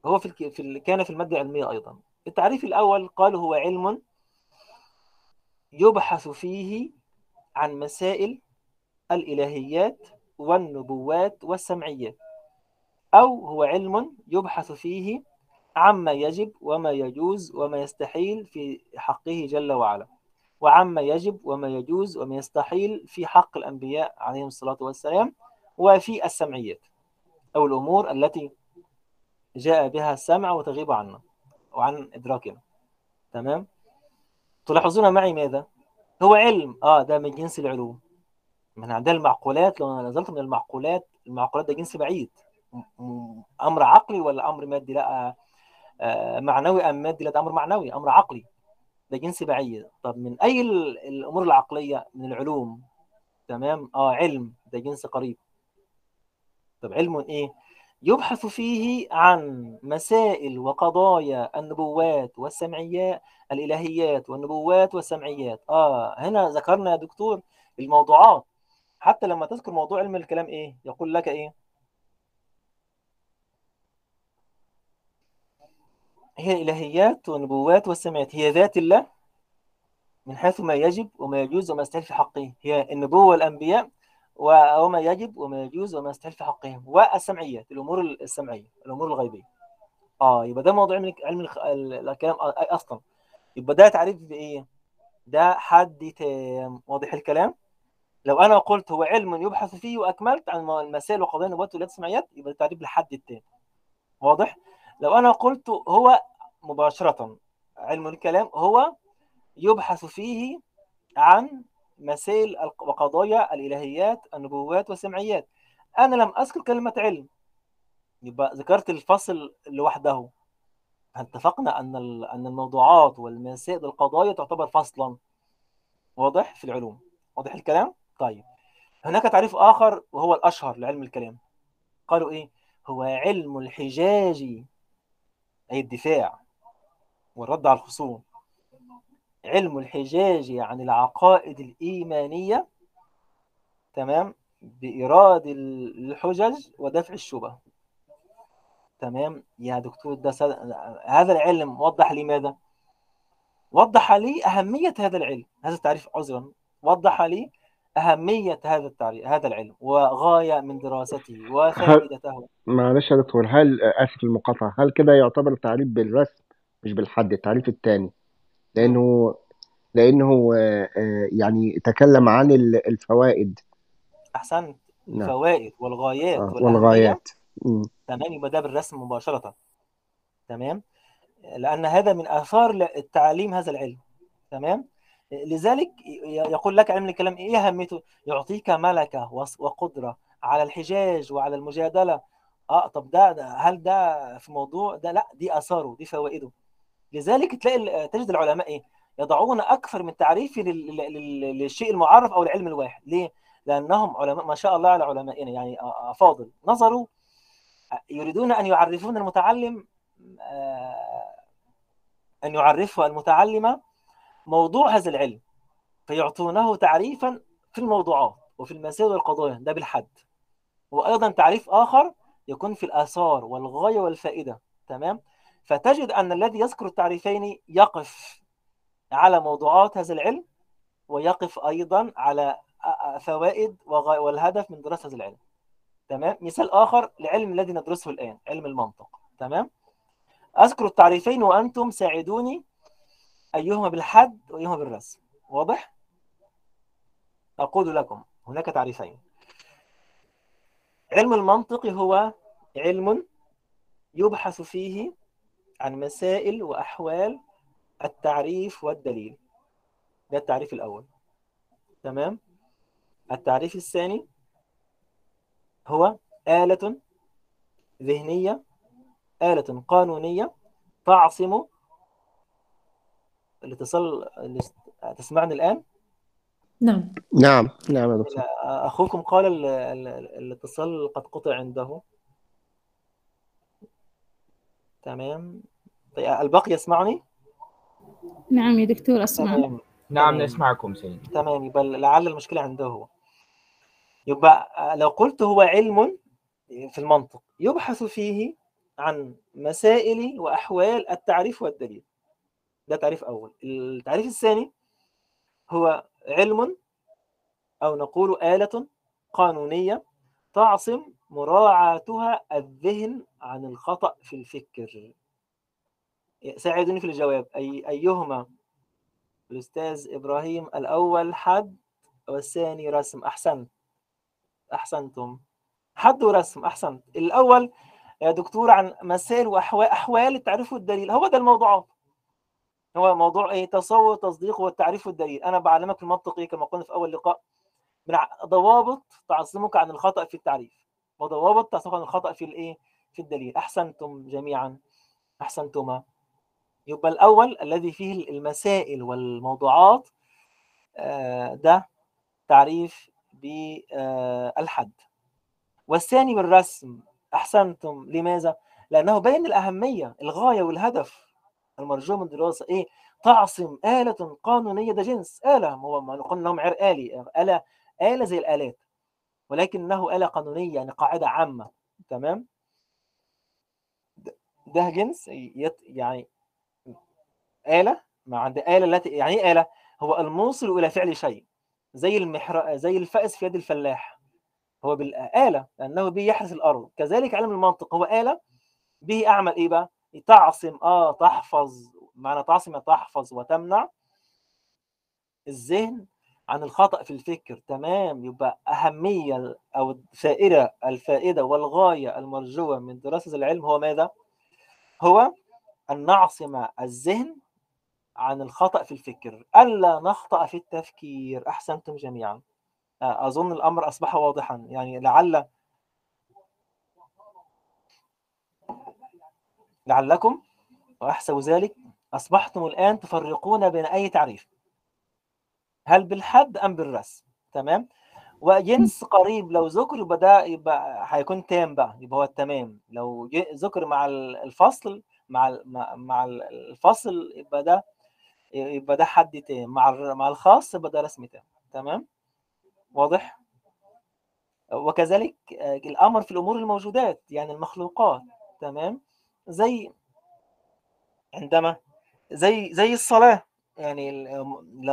هو في. في ال... كان في المادة العلمية أيضا. التعريف الأول قال هو علم يبحث فيه عن مسائل الإلهيات والنبوات والسمعيات أو هو علم يبحث فيه عما يجب وما يجوز وما يستحيل في حقه جل وعلا وعما يجب وما يجوز وما يستحيل في حق الأنبياء عليهم الصلاة والسلام وفي السمعيات أو الأمور التي جاء بها السمع وتغيب عنا وعن إدراكنا. تمام؟ تلاحظون معي ماذا؟ هو علم. آه ده من جنس العلوم. من عندنا المعقولات لو نزلت من المعقولات المعقولات ده جنس بعيد. أمر عقلي ولا أمر مادي؟ لا آه معنوي أم مادي؟ لا ده أمر معنوي أمر عقلي. ده جنس بعيد. طب من أي الأمور العقلية؟ من العلوم. تمام؟ آه علم. ده جنس قريب. طب علم إيه؟ يبحث فيه عن مسائل وقضايا النبوات والسمعيات الإلهيات والنبوات والسمعيات. آه هنا ذكرنا يا دكتور الموضوعات. حتى لما تذكر موضوع علم الكلام إيه؟ يقول لك إيه؟ هي الإلهيات والنبوات والسمعيات. هي ذات الله من حيث ما يجب وما يجوز وما يستحيل في حقه. هي النبوة والأنبياء وما يجب وما يجوز وما يستحيل في حقهم. والسمعيات الأمور السمعية الأمور الغيبية. آه يبقى ده موضوع علم علم الكلام أصلا. يبقى ده تعريف بايه ده حد تام. واضح الكلام؟ لو أنا قلت هو علم يبحث فيه وأكملت عن المسائل وقضايا النبوات والولايات السمعيات يبقى ده تعريف لحد التام. واضح؟ لو أنا قلت هو مباشرة علم الكلام هو يبحث فيه عن مسائل وقضايا الإلهيات النبوات والسمعيات. أنا لم أذكر كلمة علم. يبقى ذكرت الفصل لوحده. اتفقنا أن أن الموضوعات والمسائل والقضايا تعتبر فصلا. واضح في العلوم. واضح الكلام؟ طيب. هناك تعريف آخر وهو الأشهر لعلم الكلام. قالوا إيه؟ هو علم الحجاج. أي الدفاع. والرد على الخصوم. علم الحجاج عن العقائد الإيمانية تمام بإيراد الحجج ودفع الشبه تمام؟ يا دكتور ده سد... هذا العلم وضح لي ماذا؟ وضح لي أهمية هذا العلم هذا التعريف عذرا. وضح لي أهمية هذا التعريف هذا العلم وغاية من دراسته وفائدته. معلش يا دكتور هل آسف المقاطعة هل كده يعتبر تعريف بالرسم مش بالحد التعريف الثاني لأنه لأنه آه، آه، يعني تكلم عن ال- الفوائد. أحسنت. نعم. الفوائد والغايات آه، والغايات. تمام يبقى ده بالرسم مباشرة. تمام؟ لأن هذا من آثار التعليم هذا العلم. تمام؟ لذلك يقول لك علم الكلام إيه أهميته؟ يعطيك ملكة وص- وقدرة على الحجاج وعلى المجادلة. آه طب ده, ده هل ده في موضوع؟ ده لا دي آثاره دي فوائده. لذلك تلاقي تجد العلماء إيه؟ يضعون أكثر من تعريف لل- لل- للشيء المعرف أو العلم الواحد. ليه؟ لأنهم علماء ما شاء الله على علمائنا. يعني افاضل نظروا يريدون أن يعرفون المتعلم آه، أن يعرفه المتعلم موضوع هذا العلم فيعطونه تعريفا في الموضوعات وفي المسائل والقضايا. ده بالحد. وأيضا تعريف آخر يكون في الآثار والغاية والفائدة. تمام؟ فتجد أن الذي يذكر التعريفين يقف على موضوعات هذا العلم ويقف أيضا على فوائد والهدف من دراسة هذا العلم. تمام؟ مثال آخر لعلم الذي ندرسه الآن علم المنطق. تمام؟ أذكر التعريفين وأنتم ساعدوني أيهما بالحد وأيهما بالرسم. واضح؟ أقول لكم هناك تعريفين. علم المنطق هو علم يبحث فيه عن مسائل وأحوال التعريف والدليل. ده التعريف الأول. تمام؟ التعريف الثاني هو آلة ذهنية آلة قانونية تعصم الاتصال تسمعني الآن؟ نعم. نعم نعم يا دكتور. أخوكم قال ال- ال- ال- الاتصال قد قطع عنده. تمام. طيب الباقي يسمعني؟ نعم يا دكتور أسمع. تمام. نعم تمام. نسمعكم سيد تمام. يبقى لعل المشكلة عنده هو. يبقى لو قلت هو علم في المنطق يبحث فيه عن مسائل وأحوال التعريف والدليل. ده تعريف أول. التعريف الثاني هو علم أو نقول آلة قانونية تعصم مراعاتها الذهن عن الخطأ في الفكر. ساعدوني في الجواب. أي أيهما؟ الأستاذ إبراهيم الأول حد والثاني رسم. أحسنت. أحسنتم. حد ورسم. أحسنت. الأول يا دكتور عن مسائل وأحوال أحوال التعريف والدليل. هو ده الموضوعات هو موضوع إيه؟ تصور تصديق والتعريف والدليل. أنا بعلمك المنطق إيه كما قلنا في أول لقاء. من ضوابط تعصمك عن الخطأ في التعريف. وضوابط تعصمك عن الخطأ في الإيه؟ في الدليل. أحسنتم جميعا. أحسنتما. يبقى الأول الذي فيه المسائل والموضوعات آه، ده تعريف بالحد والثاني بالرسم. أحسنتم. لماذا؟ لأنه بين الأهمية الغاية والهدف المرجو من الدراسه إيه؟ تعصم آلة قانونية ده جنس. آلة هو ما نقول لهم عر آلي آلة آلة زي الآلات. ولكنه آلة قانونية يعني قاعدة عامة. تمام؟ ده- جنس يت يعني آلة ما عند آلة التي يعني إيه آلة؟ هو الموصل إلى فعل شيء زي المحر زي الفأس في يد الفلاح. هو بالآلة لأنه به يحرث الأرض. كذلك علم المنطق هو آلة به أعمل إيه بقى؟ تعصم آه تحفظ. معنى تعصم تحفظ وتمنع الذهن عن الخطأ في الفكر تمام يبقى أهمية أو الفائدة الفائدة والغاية المرجوة من دراسة العلم هو ماذا؟ هو أن نعصم الذهن عن الخطأ في الفكر. ألا نخطأ في التفكير. أحسنتم جميعا. آه، أظن الأمر أصبح واضحا. يعني لعل لعلكم وأحسب ذلك أصبحتم الآن تفرقون بين أي تعريف. هل بالحد أم بالرسم؟ تمام؟ وجنس قريب لو ذكر يبقى ده يبقى هيكون تام بقى يبقى هو التمام. لو ذكر مع ال- الفصل مع مع مع ال- الفصل يبقى ده يبقى ده حد تام. مع مع الخاص يبقى ده رسم تام. تمام؟ واضح؟ وكذلك الأمر في الأمور الموجودات يعني المخلوقات. تمام؟ زي عندما زي زي الصلاة. يعني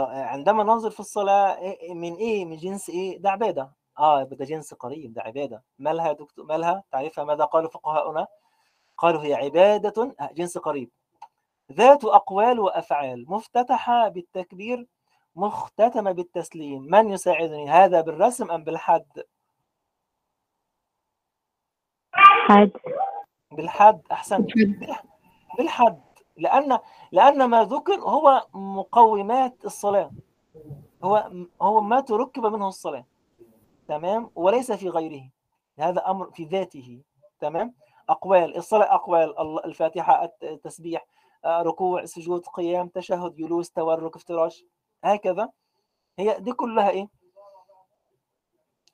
عندما ننظر في الصلاة إيه- من إيه من جنس إيه؟ ده عبادة. آه ده جنس قريب ده عبادة. مالها دكتور مالها تعرفها ماذا قالوا فقهاؤنا؟ قالوا هي عبادة آه، جنس قريب. ذات أقوال وأفعال مفتتحة بالتكبير مختتمة بالتسليم. من يساعدني؟ هذا بالرسم أم بالحد؟ حد. بالحد أحسن بالحد. لأن لأن ما ذكر هو مقومات الصلاة. هو هو ما تركب منه الصلاة. تمام؟ وليس في غيره. هذا أمر في ذاته. تمام؟ أقوال الصلاة أقوال. الفاتحة الت- التسبيح آه، ركوع سجود قيام تشهد جلوس تورك افتراش. هكذا. هي دي كلها إيه؟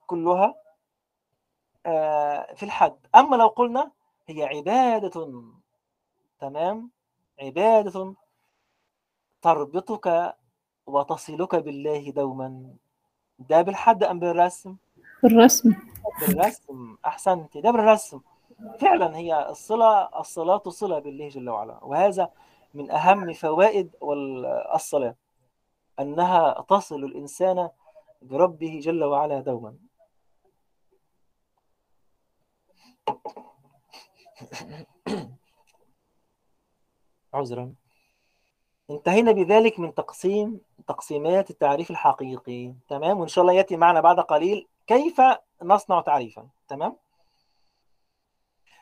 كلها آه، في الحد. أما لو قلنا هي عبادة. تمام؟ عبادة تربطك وتصلك بالله دوما. ده بالحد أم بالرسم؟ بالرسم. بالرسم. أحسنت. ده بالرسم. فعلا هي الصلة الصلاة صلة بالله جل وعلا. وهذا من أهم فوائد الصلاة أنها تصل الإنسان بربه جل وعلا دوما. <coughs> عذرا. انتهينا بذلك من تقسيم تقسيمات التعريف الحقيقي. تمام؟ وإن شاء الله يأتي معنا بعد قليل. كيف نصنع تعريفا؟ تمام؟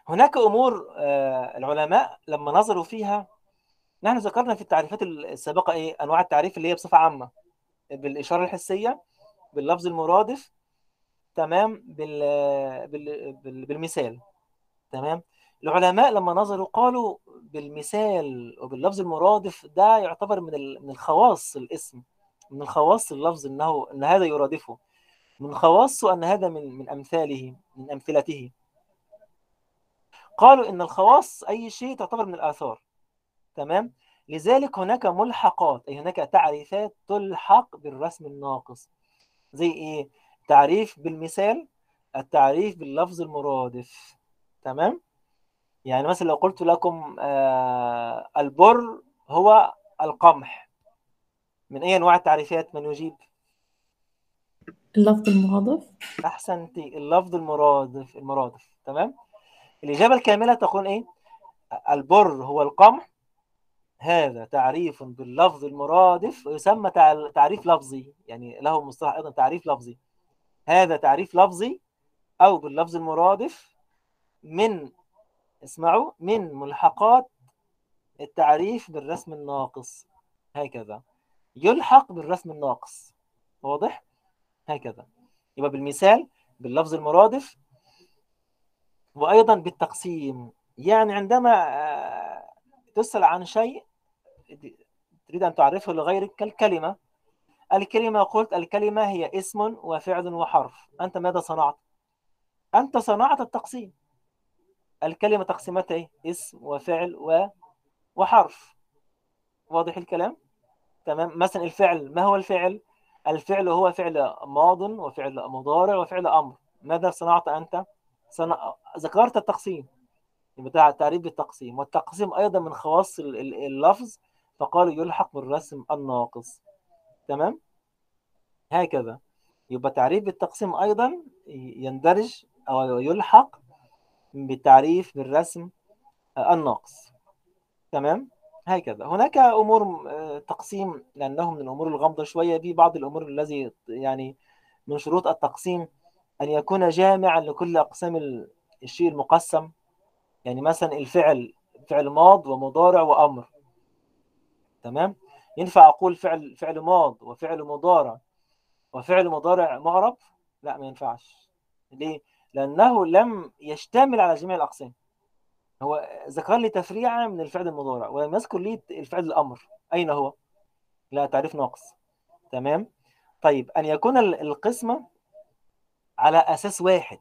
هناك أمور آه، العلماء لما نظروا فيها نحن ذكرنا في التعريفات السابقة إيه؟ أنواع التعريف اللي هي بصفة عامة. بالإشارة الحسية باللفظ المرادف تمام؟ بال... بال... بال... بالمثال. تمام؟ العلماء لما نظروا قالوا بالمثال وباللفظ المرادف ده يعتبر من. من الخواص الاسم من الخواص اللفظ انه إن هذا يرادفه من خواصه أن هذا من من أمثاله من أمثلته. قالوا إن الخواص أي شيء تعتبر من الآثار. تمام؟ لذلك هناك ملحقات أي هناك تعريفات تلحق بالرسم الناقص. زي إيه؟ تعريف بالمثال التعريف باللفظ المرادف. تمام؟ يعني مثلا لو قلت لكم آه البر هو القمح من أي أنواع التعريفات من يجيب؟ اللفظ المرادف؟ احسنتي اللفظ المرادف المرادف تمام؟ الإجابة الكاملة تكون إيه؟ البر هو القمح. هذا تعريف باللفظ المرادف ويسمى تع- تعريف لفظي يعني له مصطلح أيضا تعريف لفظي. هذا تعريف لفظي أو باللفظ المرادف من اسمعوا من ملحقات التعريف بالرسم الناقص. هكذا. يلحق بالرسم الناقص. واضح؟ هكذا. يبقى بالمثال باللفظ المرادف. وأيضا بالتقسيم. يعني عندما آه، تسأل عن شيء تريد أن تعرفه لغيرك كالكلمة. الكلمة قلت الكلمة هي اسم وفعل وحرف. أنت ماذا صنعت؟ أنت صنعت التقسيم. الكلمة تقسيماتها إيه؟ اسم وفعل و... وحرف. واضح الكلام؟ تمام. مثلا الفعل ما هو الفعل؟ الفعل هو فعل ماض وفعل مضارع وفعل أمر. ماذا صنعت أنت؟ صنع... ذكرت التقسيم. يبقى تعريف بالتقسيم. والتقسيم أيضا من خواص ال- ال- اللفظ. فقالوا يلحق بالرسم الناقص. تمام؟ هكذا. يبقى تعريف بالتقسيم أيضا يندرج أو يلحق بالتعريف بالرسم الناقص تمام؟ هكذا. هناك أمور آه، تقسيم لأنه من الأمور الغامضة شوية. في بعض الأمور الذي يعني من شروط التقسيم أن يكون جامعا لكل أقسام ال- الشيء المقسم. يعني مثلا الفعل فعل ماض ومضارع وأمر. تمام؟ ينفع أقول فعل فعل ماض وفعل مضارع وفعل مضارع معرب؟ لا ما ينفعش. ليه؟ لأنه لم يشتمل على جميع الأقسام. هو ذكر لي تفريعه من الفعل المضارع ولم يذكر لي الفعل الأمر. أين هو؟ لا تعريف ناقص. تمام؟ طيب أن يكون ال- القسمه على أساس واحد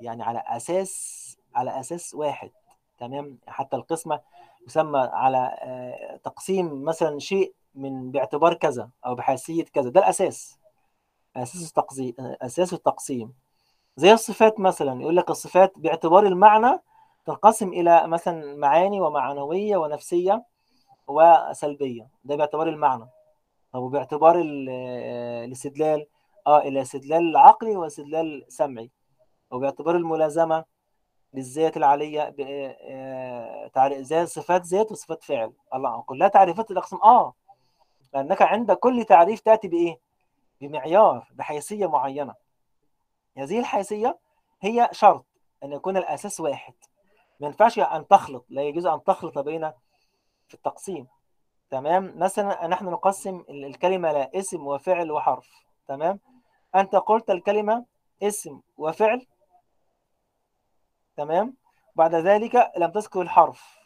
يعني على أساس على أساس واحد. تمام؟ حتى القسمه يسمى على آه، تقسيم مثلا شيء من باعتبار كذا أو بحيثية كذا. ده الأساس. أساس التقسيم أساس التقسيم. زي الصفات مثلا يقول لك الصفات باعتبار المعنى تنقسم إلى مثلا معاني ومعنوية ونفسية وسلبية. ده باعتبار المعنى. طب وباعتبار آه، الاستدلال. آه إلى استدلال عقلي واستدلال سمعي. وباعتبار الملازمة للذات العالية ب- آه، تعري- زي صفات ذات وصفات فعل. الله كلها تعريفات الأقسام. آه. لأنك عند كل تعريف تأتي بإيه؟ بمعيار بحيثية معينة. هذه الحيثية هي شرط أن يكون الأساس واحد. ما ينفعش أن تخلط لا يجوز أن تخلط بين في التقسيم. تمام؟ مثلا نحن نقسم ال- الكلمة إلى اسم وفعل وحرف. تمام؟ أنت قلت الكلمة اسم وفعل. تمام؟ بعد ذلك لم تذكر الحرف.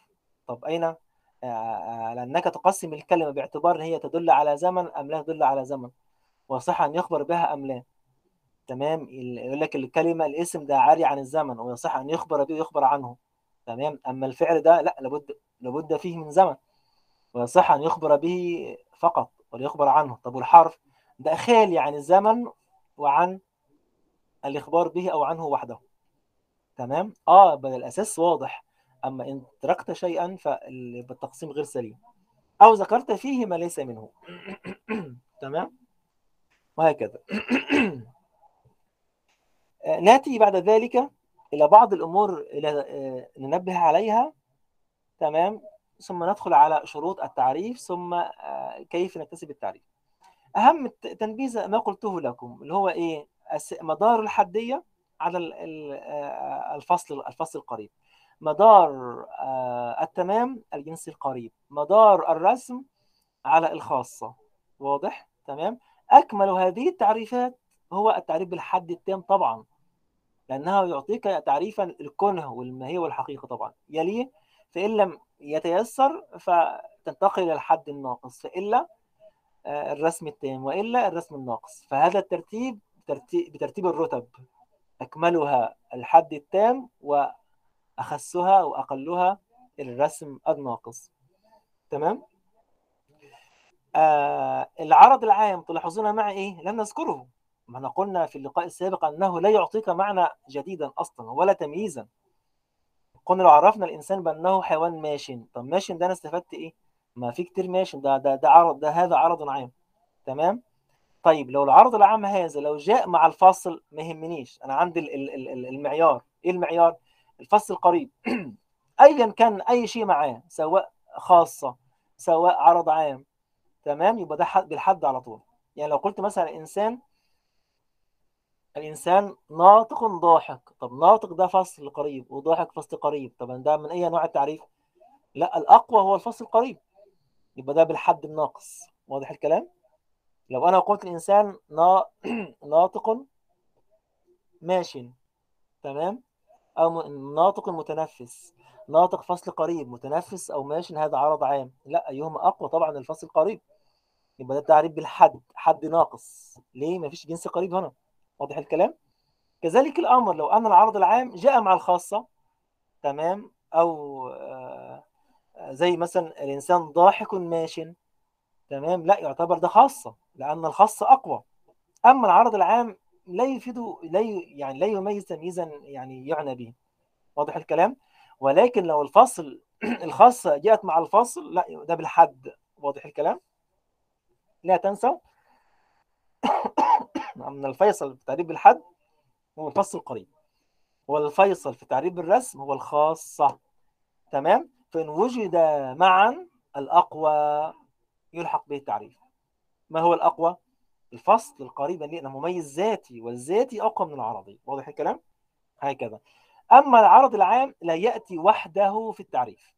طب أين؟ آه، آه، لأنك تقسم الكلمة باعتبار أن هي تدل على زمن أم لا تدل على زمن. وصح أن يخبر بها أم لا. تمام؟ يقول لك الكلمة الاسم ده عاري عن الزمن ويصح أن يخبر به ويخبر عنه. تمام؟ أما الفعل ده لا لابد لابد فيه من زمن. ويصح أن يخبر به فقط ولا يخبر عنه. طب والحرف؟ ده خالي عن الزمن وعن الإخبار به أو عنه وحده. تمام؟ آه بل الأساس واضح. أما إن تركت شيئا فالتقسيم غير سليم. أو ذكرت فيه ما ليس منه. <clears throat> تمام؟ وهكذا. <clears throat> ناتي بعد ذلك إلى بعض الأمور آه، ننبه عليها. تمام؟ ثم ندخل على شروط التعريف ثم آه، كيف نكتسب التعريف. أهم تنبيه ما قلته لكم اللي هو إيه؟ مدار الحدية على آه، الفصل الفصل القريب. مدار التمام الجنس القريب. مدار الرسم على الخاصة. واضح؟ تمام؟ أكمل هذه التعريفات هو التعريف بالحد التام طبعا. لأنها يعطيك تعريفا الكنه والماهية والحقيقة طبعا. يليه فإن لم يتيسر فتنتقل إلى الحد الناقص فإلا آه، الرسم التام وإلا الرسم الناقص. فهذا الترتيب ترتيب بترتيب الرتب. أكملها الحد التام وأخسها وأقلها الرسم الناقص. تمام؟ آه العرض العام تلاحظون معي إيه؟ لم نذكره. ما إحنا قلنا في اللقاء السابق أنه لا يعطيك معنى جديدا أصلا ولا تمييزا. قلنا لو عرفنا الإنسان بأنه حيوان ماشٍ طب ماشٍ ده أنا استفدت إيه؟ ما في كتير ماشٍ ده ده ده عرض ده هذا عرض عام. تمام؟ طيب لو العرض العام هذا لو جاء مع الفصل ما يهمنيش. أنا عندي ال- ال- ال- ال- المعيار. إيه المعيار؟ الفصل القريب. <clears throat> ايا كان أي شيء معاه سواء خاصة سواء عرض عام. تمام؟ يبقى ده حد- بالحد على طول. يعني لو قلت مثلا الانسان الإنسان ناطق ضاحك. طب ناطق ده فصل قريب وضاحك فصل قريب. طب ده من أي نوع التعريف؟ لا الأقوى هو الفصل القريب. يبقى ده بالحد الناقص. واضح الكلام؟ لو أنا قلت الإنسان نا... <clears throat> ناطق ماشٍ تمام؟ أو ناطق متنفس. ناطق فصل قريب. متنفس أو ماشٍ هذا عرض عام. لا أيهما أقوى؟ طبعا الفصل القريب. يبقى ده التعريف بالحد حد ناقص. ليه؟ مفيش جنس قريب هنا. واضح الكلام؟ كذلك الأمر لو أن العرض العام جاء مع الخاصة تمام؟ أو آه، زي مثلا الإنسان ضاحك ماشٍ تمام؟ لا يعتبر ده خاصة لأن الخاصة أقوى. أما العرض العام لا يفيد لا يعني لا يميز تمييزا يعني يعنى به. واضح الكلام؟ ولكن لو الفصل <clears throat> الخاصة جاءت مع الفصل لا ده بالحد. واضح الكلام؟ لا تنسوا. ان الفيصل في التعريف بالحد هو الفصل القريب. والفيصل في التعريف بالرسم هو الخاصة. تمام؟ فإن وجد معا الأقوى يلحق به التعريف. ما هو الأقوى؟ الفصل القريب لأنه مميز ذاتي والذاتي أقوى من العرضي. واضح الكلام؟ هكذا. أما العرض العام لا يأتي وحده في التعريف.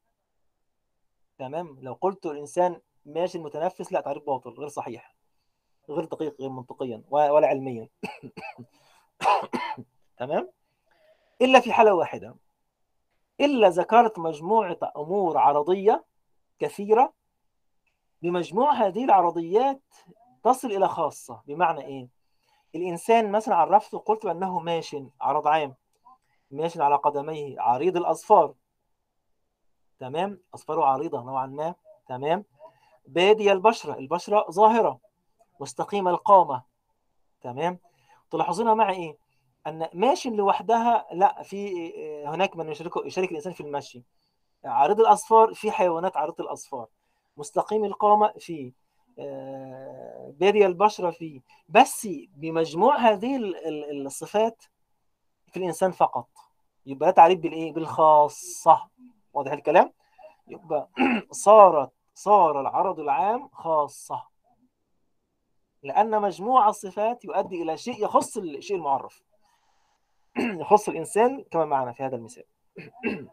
تمام؟ لو قلت الإنسان ماشي متنفس لا تعريف باطل غير صحيح. غير دقيق غير منطقيا ولا علميا. <coughs> تمام؟ إلا في حالة واحدة. إلا ذكرت مجموعة أمور عرضية كثيرة بمجموع هذه العرضيات تصل إلى خاصة. بمعنى إيه؟ الإنسان مثلا عرفته قلت بأنه ماش عرض عام ماش على قدميه عريض الأظفار تمام؟ أظفاره عريضة نوعا ما. تمام؟ بادي البشرة. البشرة ظاهرة. مستقيم القامة تمام؟ تلاحظون معي إيه؟ أن ماشي لوحدها لا في هناك من يشارك يشارك الإنسان في المشي. عارض الأصفار في حيوانات عارضه الأصفار. مستقيم القامه في آه، باري البشرة في. بس بمجموع هذه ال- ال- الصفات في الإنسان فقط. يبقى تعريف بالإيه؟ بالخاصة. واضح الكلام؟ يبقى <clears throat> صارت صار العرض العام خاصة. لأن مجموع الصفات يؤدي إلى شيء يخص الشيء المعرف. <clears throat> يخص الإنسان كما معنا في هذا المثال. <clears throat>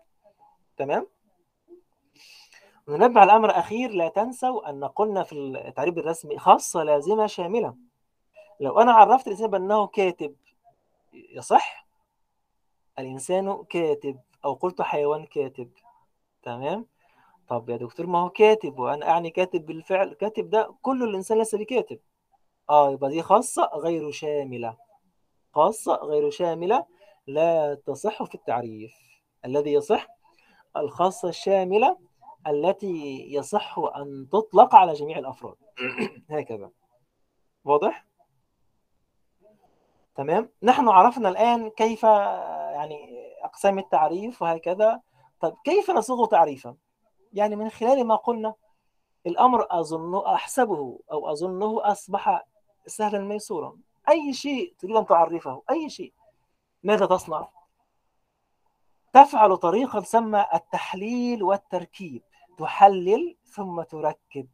تمام؟ ننبه على الامر أخير لا تنسوا أن قلنا في التعريف الرسمي خاصة لازمة شاملة. لو أنا عرفت الإنسان بأنه كاتب يصح؟ الإنسان كاتب أو قلت حيوان كاتب. تمام؟ طب يا دكتور ما هو كاتب وأنا أعني كاتب بالفعل كاتب ده كل الإنسان ليس بكاتب. آه يبقى دي خاصة غير شاملة. خاصة غير شاملة لا تصح في التعريف. الذي يصح الخاصة الشاملة التي يصح أن تطلق على جميع الأفراد. <clears throat> هكذا. واضح؟ تمام. نحن عرفنا الآن كيف يعني أقسام التعريف وهكذا. طب كيف نصوغ تعريفا؟ يعني من خلال ما قلنا الأمر أظن أحسبه أو أظنه أصبح سهلا ميسورا أي شيء تريد أن تعرفه أي شيء. ماذا تصنع؟ تفعل طريقة تسمى التحليل والتركيب. تحلل ثم تركب.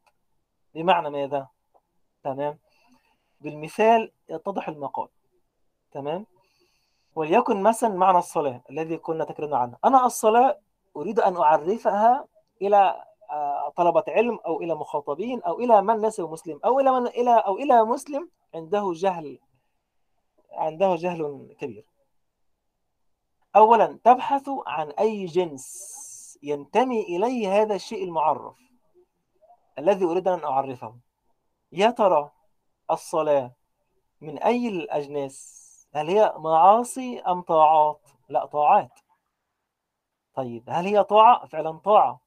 بمعنى ماذا؟ تمام. بالمثال يتضح المقال. تمام. وليكن مثلا معنى الصلاة الذي كنا تكلمنا عنه. أنا الصلاة أريد أن أعرفها إلى طلبة علم أو إلى مخاطبين أو إلى من ليس مسلم أو إلى من إلى أو إلى مسلم عنده جهل عنده جهل كبير. أولا تبحث عن أي جنس ينتمي إليه هذا الشيء المعرف الذي أريد أن أعرفه. يا ترى الصلاة من أي الأجناس؟ هل هي معاصي أم طاعات؟ لا طاعات. طيب هل هي طاعة؟ فعلا طاعة.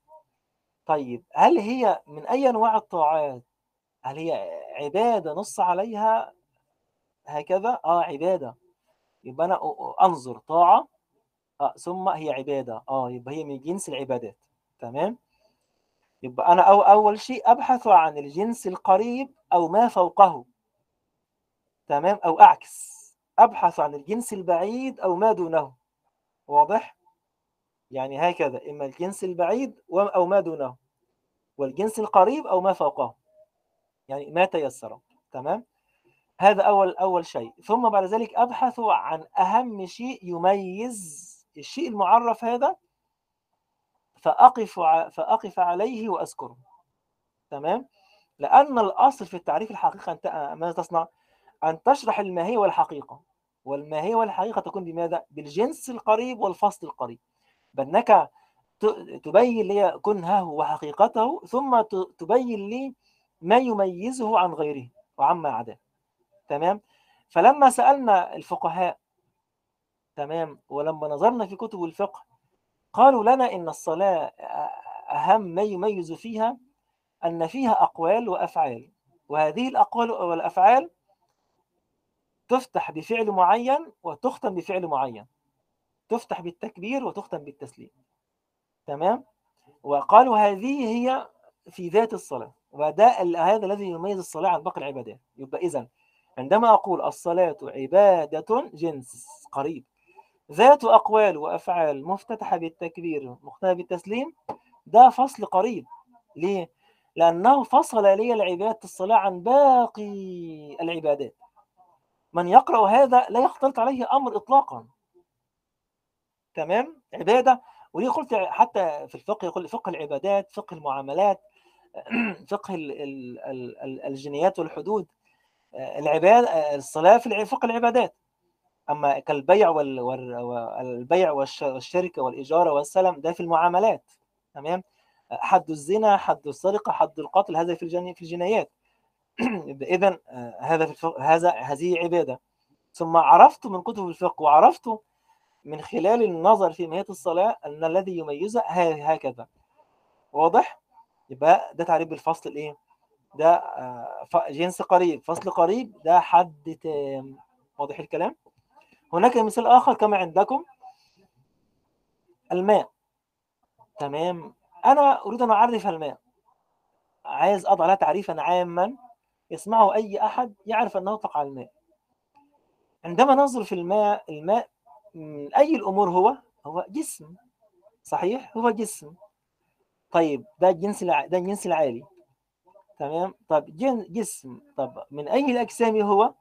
طيب هل هي من أي أنواع الطاعات؟ هل هي عبادة نص عليها هكذا؟ آه عبادة. يبقى أنا أنظر طاعة آه ثم هي عبادة. آه يبقى هي من جنس العبادات. تمام؟ يبقى أنا أو أول شيء أبحث عن الجنس القريب أو ما فوقه. تمام؟ أو أعكس. أبحث عن الجنس البعيد أو ما دونه. واضح؟ يعني هكذا إما الجنس البعيد أو ما دونه والجنس القريب أو ما فوقه يعني ما تيسر تمام؟ هذا أول أول شيء. ثم بعد ذلك أبحث عن أهم شيء يميز الشيء المعرف هذا فأقف فأقف عليه وأذكره تمام؟ لأن الأصل في التعريف الحقيقة أنت ماذا تصنع؟ أن تشرح الماهية والحقيقة والماهية والحقيقة تكون بماذا؟ بالجنس القريب والفصل القريب. بأنك ت- تبين لي كنهه وحقيقته ثم تبين لي ما يميزه عن غيره وعما عداه. تمام؟ فلما سألنا الفقهاء تمام؟ ولما نظرنا في كتب الفقه قالوا لنا إن الصلاة أهم ما يميز فيها أن فيها أقوال وأفعال. وهذه الأقوال والأفعال تفتح بفعل معين وتختم بفعل معين. تفتح بالتكبير وتختم بالتسليم. تمام؟ وقالوا هذه هي في ذات الصلاة وده هذا الذي يميز الصلاة عن باقي العبادات. يبقى إذن عندما أقول الصلاة عبادة جنس قريب ذات أقوال وأفعال مفتتحة بالتكبير مختمة بالتسليم ده فصل قريب. ليه؟ لأنه فصل لي العبادة الصلاة عن باقي العبادات. من يقرأ هذا لا يختلط عليه أمر إطلاقا. تمام؟ عبادة. وليه قلت حتى في الفقه يقول فقه العبادات فقه المعاملات <clears throat> فقه ال- ال- ال- ال- الجنيات والحدود. العباد الصلاة في الع- فقه العبادات. أما كالبيع وال- وال- والبيع والش- والشركة والإجارة والسلم ده في المعاملات. تمام؟ حد الزنا حد السرقة حد القتل هذا في في الجنايات. <clears throat> إذا هذا في الفقه هذا هذه عبادة. ثم عرفت من كتب الفقه وعرفت من خلال النظر في ماهية الصلاة أن الذي يميزها ها- هكذا. واضح؟ يبقى ده تعريف بالفصل الإيه؟ ده آه، جنس قريب. فصل قريب ده حد تام. واضح الكلام؟ هناك مثال آخر كما عندكم. الماء. تمام؟ أنا أريد أن أعرف الماء. عايز أضع لها تعريفا عاما. يسمعه أي أحد يعرف أنه يطلق على الماء. عندما ننظر في الماء الماء من أي الأمور هو؟ هو جسم صحيح؟ هو جسم. طيب ده الجنس الع... ده الجنس العالي. تمام؟ طب جن... جسم. طب من أي الأجسام هو؟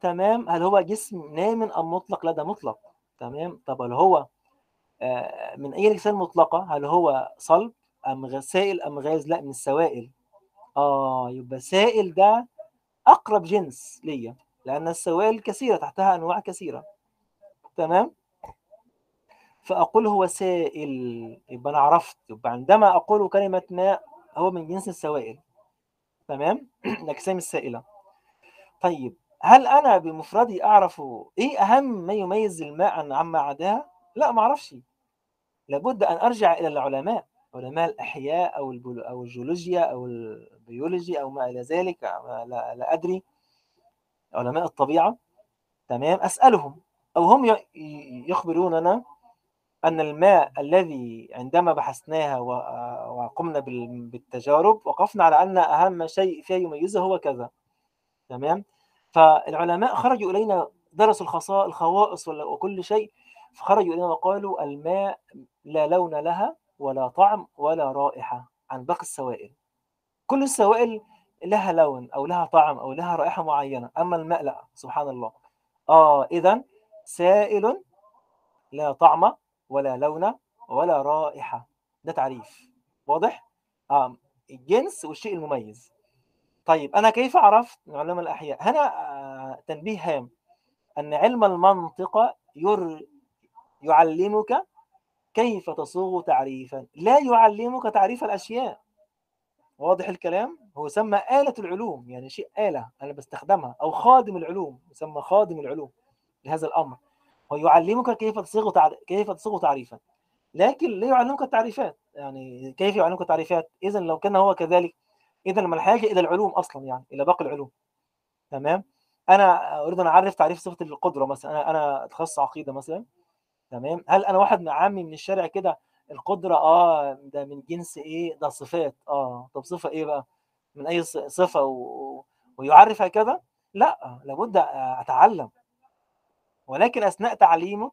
تمام؟ هل هو جسم نام أم مطلق؟ لا ده مطلق. تمام؟ طب هل هو آه، من أي الأجسام المطلقة هل هو صلب غ- سائل أم غاز؟ لا من السوائل. آه يبقى سائل ده أقرب جنس ليا لأن السوائل كثيرة تحتها أنواع كثيرة. تمام؟ فأقول هو سائل. يبقى أنا عرفت. يبقى عندما أقول كلمة ماء هو من جنس السوائل. تمام؟ <clears throat> الأجسام السائلة. طيب هل أنا بمفردي أعرف إيه أهم ما يميز الماء عن عما عداها؟ لا ما أعرفش. لابد أن أرجع إلى العلماء. علماء الأحياء أو أو الجيولوجيا أو البيولوجي أو ما إلى ذلك لا, لا أدري. علماء الطبيعة. تمام؟ أسألهم. أو هم يخبروننا أن الماء الذي عندما بحثناها وقمنا بال- بالتجارب وقفنا على أن أهم شيء فيه يميزه هو كذا. تمام؟ فالعلماء خرجوا إلينا درسوا ولا- وكل شيء فخرجوا إلينا وقالوا الماء لا لون لها ولا طعم ولا رائحة عن باقي السوائل. كل السوائل لها لون أو لها طعم أو لها رائحة معينة أما الماء لا سبحان الله. آه إذا سائل لا طعم ولا لون ولا رائحة. ده تعريف. واضح؟ آه الجنس والشيء المميز. طيب أنا كيف عرفت من الأحياء؟ هنا آه تنبيه هام. أن علم المنطق ير... يعلمك كيف تصوغ تعريفا. لا يعلمك تعريف الأشياء. واضح الكلام؟ هو يسمى آلة العلوم يعني شيء آلة أنا بستخدمها أو خادم العلوم يسمى خادم العلوم. لهذا الأمر. هو يعلمك كيف تصيغ. كيف تصيغ تعريفا. لكن لا يعلمك التعريفات. يعني كيف يعلمك التعريفات؟ إذا لو كان هو كذلك إذا ما الحاجة إلى العلوم أصلا يعني إلى باقي العلوم. تمام؟ أنا أريد أن أعرف تعريف صفة القدرة مثلا. أنا أتخصص عقيدة مثلا. تمام؟ هل أنا واحد من عامي من الشارع كده القدرة؟ آه ده من جنس إيه؟ ده صفات. آه طب صفة إيه بقى؟ من أي ص- صفة و... ويعرف هكذا؟ لا لابد أتعلم. ولكن أثناء تعليمك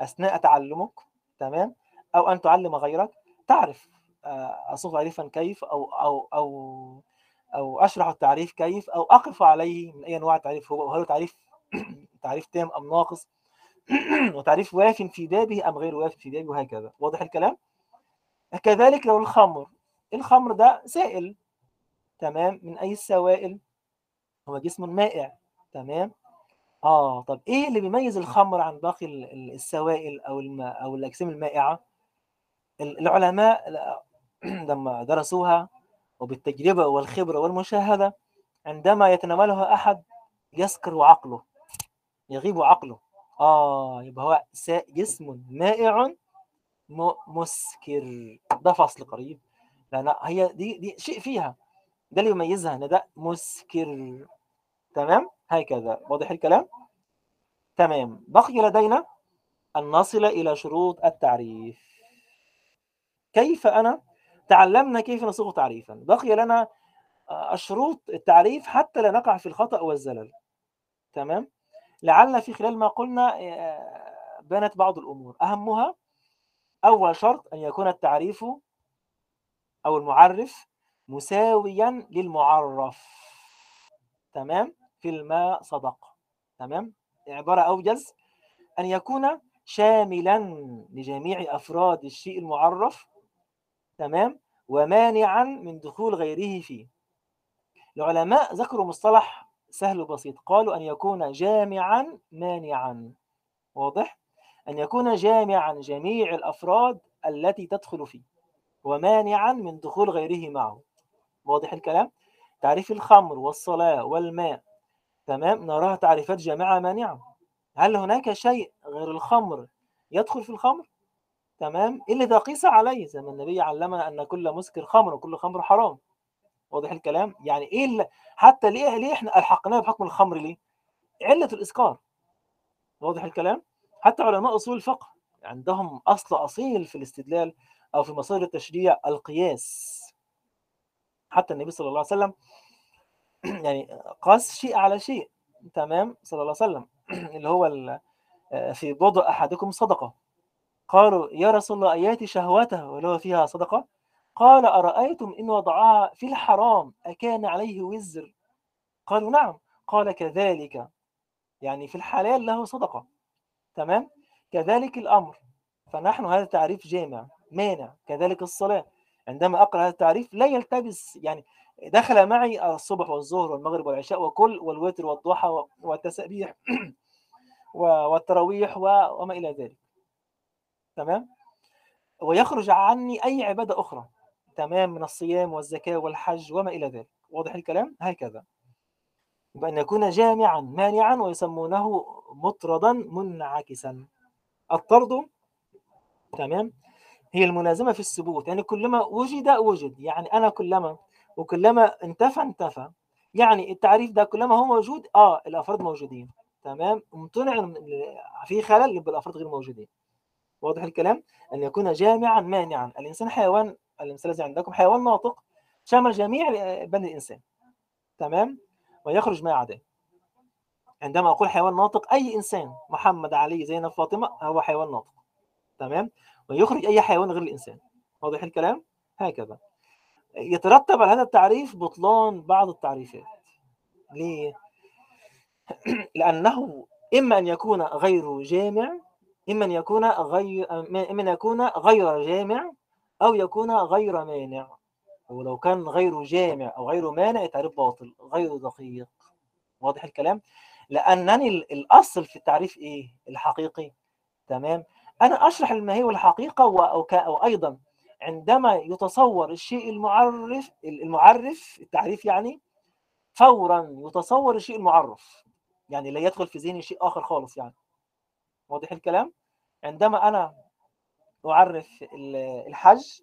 أثناء تعلمك تمام؟ أو أن تعلم غيرك تعرف آه، اصف تعريفا كيف أو أو أو أو أشرح التعريف كيف أو أقف عليه من أي أنواع التعريف هو هل تعريف <clears throat> تعريف تام أم ناقص؟ <clears throat> وتعريف واف في بابه أم غير واف في بابه وهكذا. واضح الكلام؟ كذلك لو الخمر الخمر ده سائل تمام؟ من أي السوائل؟ هو جسم مائع تمام؟ آه طب إيه اللي بيميز الخمر عن باقي ال- ال- السوائل أو الماء أو الأجسام المائعة؟ ال- العلماء <clears throat> لما درسوها وبالتجربة والخبرة والمشاهدة عندما يتناولها أحد يسكر عقله يغيب عقله. آه يبقى هو جسم مائع مسكر. ده فصل قريب. لأن هي دي دي شيء فيها. ده اللي يميزها إن ده مسكر. تمام؟ هكذا. واضح الكلام؟ تمام. بقي لدينا أن نصل إلى شروط التعريف. كيف أنا؟ تعلمنا كيف نصيغ تعريفا. بقي لنا آه، الشروط التعريف حتى لا نقع في الخطأ والزلل. تمام؟ لعل في خلال ما قلنا آه، بانت بعض الأمور. أهمها أول شرط أن يكون التعريف أو المعرف مساويا للمعرف. تمام؟ في الماء صدق تمام؟ عبارة أوجز أن يكون شاملا لجميع أفراد الشيء المعرف تمام؟ ومانعا من دخول غيره فيه. العلماء ذكروا مصطلح سهل وبسيط. قالوا أن يكون جامعا مانعا. واضح؟ أن يكون جامعا جميع الأفراد التي تدخل فيه ومانعا من دخول غيره معه. واضح الكلام؟ تعريف الخمر والصلاة والماء تمام نراها تعريفات جامعة مانعة. هل هناك شيء غير الخمر يدخل في الخمر؟ تمام اللي تقيس عليه زي ما النبي علمنا أن كل مسكر خمر وكل خمر حرام. واضح الكلام؟ يعني إيه اللي حتى ليه ليه إحنا ألحقناه بحكم الخمر ليه؟ علة الإسكار واضح الكلام؟ حتى علماء أصول الفقه عندهم أصل أصيل في الاستدلال أو في مصادر التشريع القياس. حتى النبي صلى الله عليه وسلم <clears throat> يعني قاس شيء على شيء تمام؟ صلى الله عليه وسلم. <clears throat> اللي هو ال- في بضع أحدكم صدقة. قالوا يا رسول الله أياتي شهوته؟ ولو فيها صدقة. قال أرأيتم إن وضعها في الحرام؟ أكان عليه وزر؟ قالوا نعم. قال كذلك. يعني في الحلال له صدقة. تمام؟ كذلك الأمر. فنحن هذا تعريف جامع مانع. كذلك الصلاة. عندما أقرأ هذا التعريف لا يلتبس يعني دخل معي الصبح والظهر والمغرب والعشاء وكل والوتر والضحى والتسبيح <clears throat> والتراويح وما إلى ذلك. تمام؟ ويخرج عني أي عبادة أخرى. تمام؟ من الصيام والزكاة والحج وما إلى ذلك. واضح الكلام؟ هكذا. أن يكون جامعا مانعا ويسمونه مطردا منعكسا. الطرد تمام؟ هي الملازمة في الثبوت. يعني كلما وجد وجد. يعني أنا كلما وكلما انتفى انتفى. يعني التعريف ده كلما هو موجود آه الأفراد موجودين. تمام؟ امتنع من- في خلل يبقى الأفراد غير موجودين. واضح الكلام؟ أن يكون جامعا مانعا. الإنسان حيوان المثال الذي عندكم حيوان ناطق شمل جميع بني الإنسان. تمام؟ ويخرج ما عداه عندما أقول حيوان ناطق أي إنسان محمد علي زينب فاطمة هو حيوان ناطق. تمام؟ ويخرج أي حيوان غير الإنسان. واضح الكلام؟ هكذا. يترتب على هذا التعريف بطلان بعض التعريفات. ليه؟ <clears throat> لأنه إما أن يكون غير جامع إما أن يكون غير إما أن يكون غير جامع أو يكون غير مانع. ولو كان غير جامع أو غير مانع تعريف باطل غير دقيق. واضح الكلام؟ لأنني ال- الأصل في التعريف إيه؟ الحقيقي. تمام؟ أنا أشرح الماهيه والحقيقة و- عندما يتصور الشيء المعرف المعرف التعريف يعني فورا يتصور الشيء المعرف. يعني لا يدخل في ذهني شيء آخر خالص يعني. واضح الكلام؟ عندما أنا أعرف ال- الحج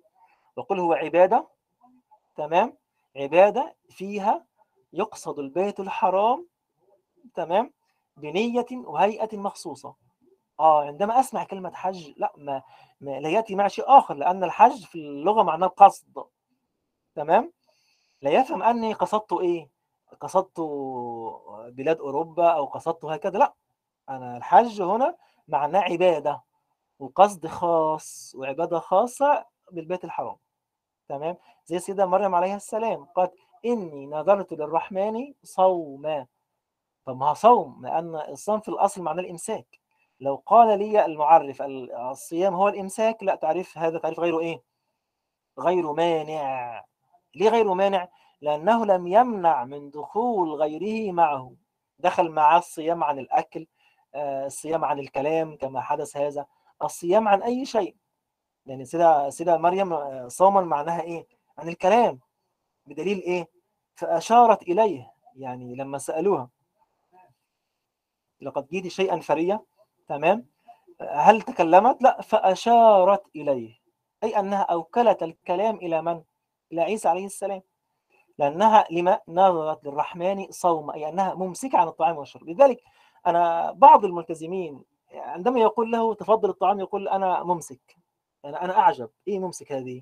بقول هو عبادة تمام؟ عبادة فيها يقصد البيت الحرام تمام؟ بنية وهيئة مخصوصة. آه عندما أسمع كلمة حج لا ما لا يأتي مع شيء آخر لأن الحج في اللغة معناه القصد. تمام؟ لا يفهم أني قصدت إيه؟ قصدت بلاد أوروبا أو قصدت هكذا لا. أنا الحج هنا معناه عبادة وقصد خاص وعبادة خاصة بالبيت الحرام. تمام؟ زي السيده مريم عليها السلام قالت إني نذرت للرحمن صوما. طب ما هو صوم لأن الصوم في الأصل معناه الإمساك. لو قال لي المعرف ال- الصيام هو الإمساك لا تعريف هذا تعريف غيره إيه؟ غير مانع. ليه غير مانع؟ لأنه لم يمنع من دخول غيره معه. دخل معه الصيام عن الأكل آه، الصيام عن الكلام كما حدث هذا. الصيام عن أي شيء. يعني سيدة سيدة مريم آه، صوما معناها إيه؟ عن الكلام. بدليل إيه؟ فأشارت إليه. يعني لما سألوها لقد جئت شيئا فريا تمام؟ هل تكلمت؟ لا فأشارت إليه أي أنها أوكلت الكلام إلى من؟ إلى عيسى عليه السلام. لأنها لما نظرت للرحمن صوم أي أنها ممسكة عن الطعام والشرب. لذلك أنا بعض الملتزمين عندما يقول له تفضل الطعام يقول أنا ممسك. أنا أنا أعجب. إيه ممسك هذه؟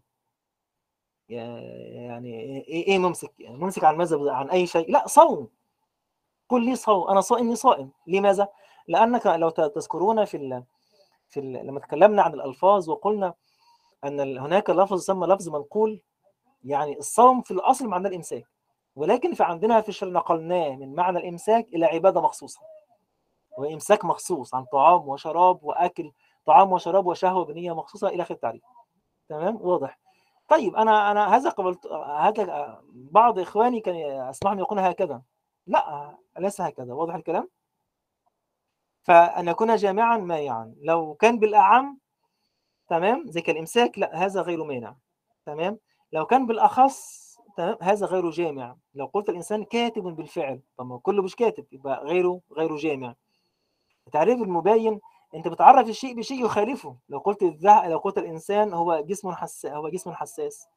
يعني إيه إيه ممسك؟ ممسك عن ماذا؟ عن أي شيء؟ لا صوم. قل لي صوم. أنا صائم صائم. لماذا؟ لأنك لو تذكرون في ال... في ال... لما تكلمنا عن الألفاظ وقلنا أن هناك لفظ يسمى لفظ منقول يعني الصوم في الأصل معناه الإمساك ولكن في عندنا في الشرع نقلناه من معنى الإمساك إلى عبادة مخصوصة وإمساك مخصوص عن طعام وشراب وأكل طعام وشراب وشهوة بنية مخصوصة إلى آخر التعريف. تمام؟ واضح. طيب أنا أنا هذا قبلت هذا بعض إخواني كان اسمعهم يقولون هكذا. لا ليس هكذا. واضح الكلام؟ فأن يكون جامعا مانعا لو كان بالأعم تمام زي كالإمساك لا هذا غير مانع تمام. لو كان بالأخص تمام هذا غير جامع. لو قلت الإنسان كاتب بالفعل طب ما كله مش كاتب يبقى غيره غير جامع. التعريف المبين أنت بتعرف الشيء بشيء يخالفه. لو قلت الذهب لو قلت الإنسان هو جسم حساس هو جسم حساس.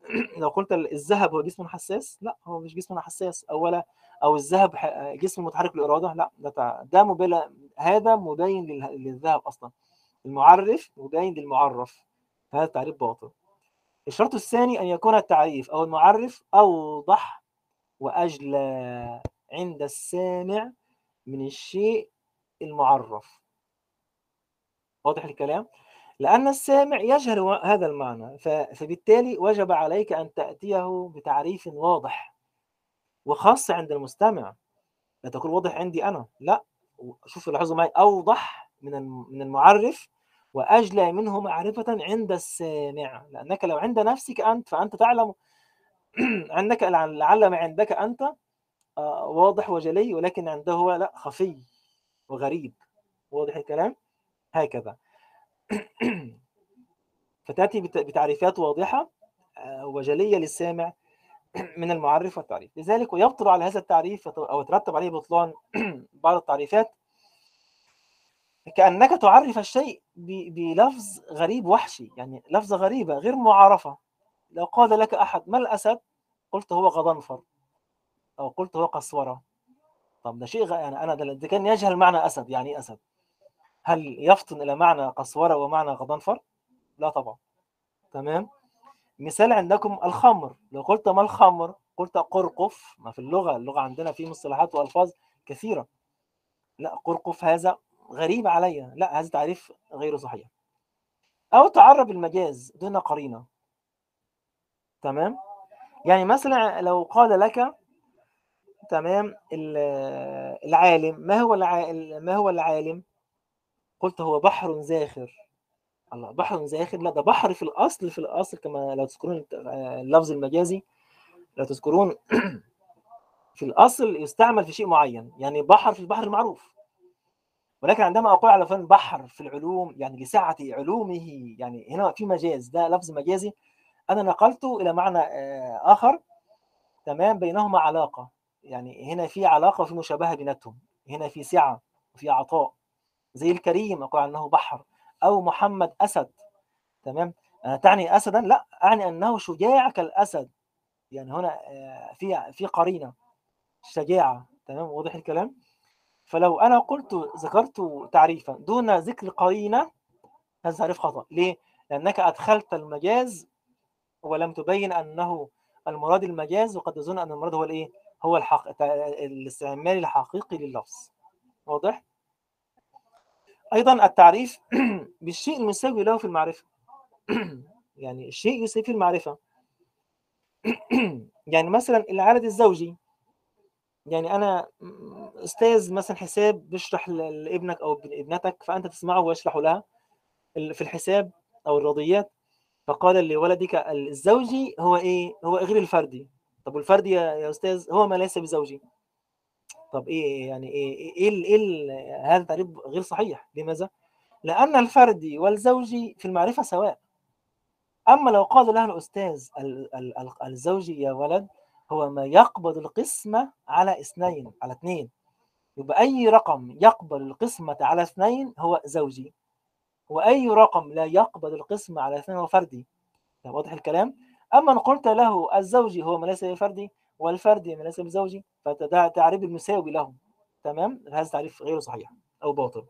<clears throat> لو قلت الذهب هو جسم حساس؟ لا هو مش جسم حساس أولا أو الذهب جسم متحرك بالاراده لا ده ده مبالغ هذا لله- للذهب أصلا. المعرف مبين للمعرف. هذا التعريف باطل. الشرط الثاني أن يكون التعريف أو المعرف أوضح وأجلى عند السامع من الشيء المعرف. واضح الكلام؟ لأن السامع يجهل هذا المعنى فبالتالي وجب عليك أن تأتيه بتعريف واضح وخاص عند المستمع. لا تكون واضح عندي أنا لا. شوف لاحظوا معي أوضح من من المعرف وأجلى منه معرفة عند السامع. لأنك لو عند نفسك أنت فأنت تعلم <clears throat> عندك لعل ما عندك أنت آه، واضح وجلي ولكن عنده هو لا خفي وغريب. واضح الكلام؟ هكذا. <clears throat> فتأتي بت- بتعريفات واضحة آه، وجلية للسامع <clears throat> من المعرف والتعريف. لذلك ويبطل على هذا التعريف أو يترتب عليه بطلان <clears throat> بعض التعريفات كأنك تعرف الشيء بلفظ غريب وحشي يعني لفظة غريبة غير معرفة لو قال لك أحد ما الأسد؟ قلت هو غضنفر. أو قلت هو قسورة. طب ده شيء. يعني أنا ده كان يجهل معنى أسد. يعني إيه أسد؟ هل يفطن إلى معنى قسورة ومعنى غضنفر؟ لا طبعا. تمام؟ مثال عندكم الخمر. لو قلت ما الخمر قلت قرقف. ما في اللغة اللغة عندنا في مصطلحات وألفاظ كثيرة. لا قرقف هذا غريب علي لا هذا تعريف غير صحيح. أو تعرب المجاز دون قرينة. تمام؟ يعني مثلا لو قال لك تمام ال- العالم ما هو. ما هو العالم؟ قلت هو بحر زاخر. الله بحر زاخر؟ لا ده بحر في الأصل في الأصل كما لو تذكرون اللفظ المجازي لو تذكرون <clears throat> في الأصل يستعمل في شيء معين يعني بحر في البحر المعروف. ولكن عندما أقول على فلان بحر في العلوم يعني لسعة علومه يعني هنا في مجاز ده لفظ مجازي. أنا نقلته إلى معنى آه، آخر تمام بينهما علاقة. يعني هنا في علاقة وفي مشابهة بيناتهم. هنا في سعة وفي عطاء. زي الكريم أقول عنه بحر. أو محمد أسد. تمام؟ أنا تعني أسدا؟ لا أعني أنه شجاع كالأسد. يعني هنا آه، في في قرينة شجاعة. تمام؟ واضح الكلام؟ فلو أنا قلت ذكرت تعريفا دون ذكر قرينة هذا تعريف خطأ. ليه؟ لأنك أدخلت المجاز ولم تبين أنه المراد المجاز وقد يظن أن المراد هو الإيه؟ هو الحق... الاستعمال الحقيقي لللفظ. واضح؟ أيضا التعريف <clears throat> بالشيء المساوي له في المعرفة. <clears throat> يعني الشيء يساوي في المعرفة. <clears throat> يعني مثلا العدد الزوجي. يعني أنا أستاذ مثلا حساب بيشرح لابنك أو ابنتك فأنت تسمعه ويشرح لها في الحساب أو الرياضيات. فقال لولدك الزوجي هو إيه؟ هو غير الفردي. طب والفردي يا يا أستاذ؟ هو ما ليس بزوجي. طب إيه يعني إيه إيه, إيه, إيه هذا تعريف غير صحيح. لماذا؟ لأن الفردي والزوجي في المعرفة سواء. أما لو قال له الأستاذ ال- ال- ال- الزوجي يا ولد هو ما يقبض القسمة على اثنين على اثنين. يبقى أي رقم يقبل القسمة على اثنين هو زوجي. وأي رقم لا يقبل القسمة على اثنين هو فردي. واضح الكلام؟ أما إن قلت له الزوجي هو ما ليس بفردي والفردي ما ليس بزوجي فده تعريف المساوي له تمام؟ هذا تعريف غير صحيح أو باطل.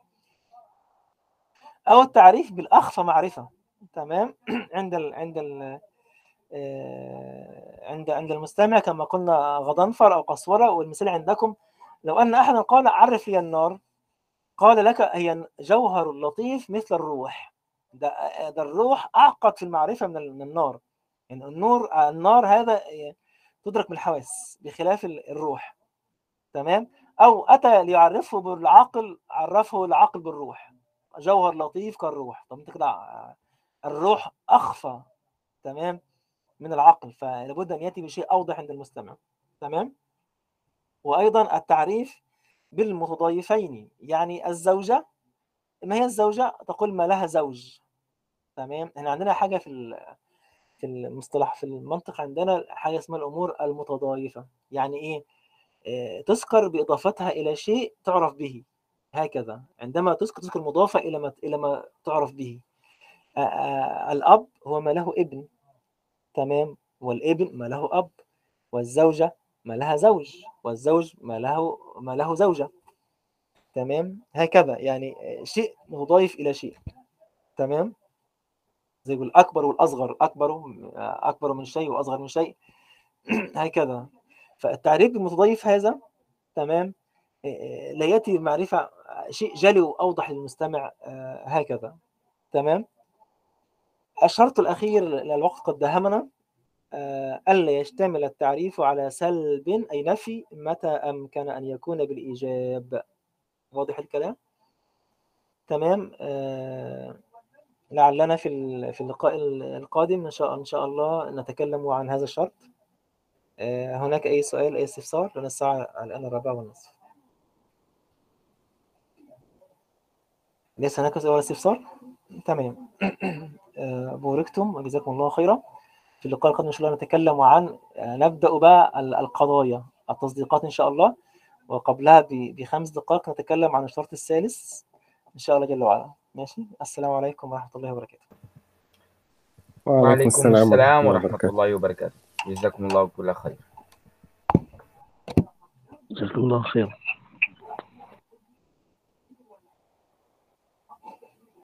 أو التعريف بالأخفى معرفة. تمام؟ <clears throat> عند ال عند ال آه، عند عند المستمع كما قلنا غضنفر أو قسوره والمثال عندكم لو أن أحدا قال عرف لي النار قال لك هي جوهر لطيف مثل الروح. ده ده الروح أعقد في المعرفة من ال- من النار. يعني النور النار هذا تدرك بالحواس بخلاف ال- الروح تمام؟ أو أتى ليعرفه بالعقل عرفه العقل بالروح. جوهر لطيف كالروح. طب أنت كده آه، الروح أخفى تمام؟ من العقل فلابد أن يأتي بشيء أوضح عند المستمع تمام؟ وأيضا التعريف بالمتضايفين يعني الزوجة ما هي الزوجة؟ تقول ما لها زوج تمام؟ إحنا عندنا حاجة في في المصطلح في المنطق عندنا حاجة اسمها الأمور المتضايفة. يعني إيه؟ آه، تذكر بإضافتها إلى شيء تعرف به. هكذا. عندما تذكر تذكر مضافه إلى ما إلى ما تعرف به. آه، آه، الأب هو ما له ابن. تمام؟ والابن ما له أب. والزوجة ما لها زوج. والزوج ما له ما له زوجة. تمام؟ هكذا. يعني شيء مضايف إلى شيء. تمام؟ زي الأكبر والأصغر أكبر أكبر من شيء وأصغر من شيء. <clears throat> هكذا. فالتعريف بالمتضيف هذا تمام لا يأتي بمعرفة شيء جلي وأوضح للمستمع هكذا. تمام؟ الشرط الأخير للوقت قد داهمنا ألا يشتمل التعريف على سلب أي نفي متى أمكن أن يكون بالإيجاب. واضح الكلام؟ تمام لعلنا في في اللقاء القادم إن شاء إن شاء الله نتكلم عن هذا الشرط. هناك أي سؤال أي استفسار؟ لأن الساعة الآن الرابعة والنصف. ليس هناك سؤال ولا استفسار؟ تمام. <coughs> بوركتم وجزاكم الله خيرا. في اللقاء القادم إن شاء الله نتكلم عن نبدأ بقى القضايا التصديقات إن شاء الله. وقبلها بخمس دقائق نتكلم عن الشرط الثالث إن شاء الله جل وعلا. ماشي. السلام عليكم ورحمة الله وبركاته. وعليكم السلام ورحمة الله وبركاته. جزاكم الله كل خير. جزاكم الله خير.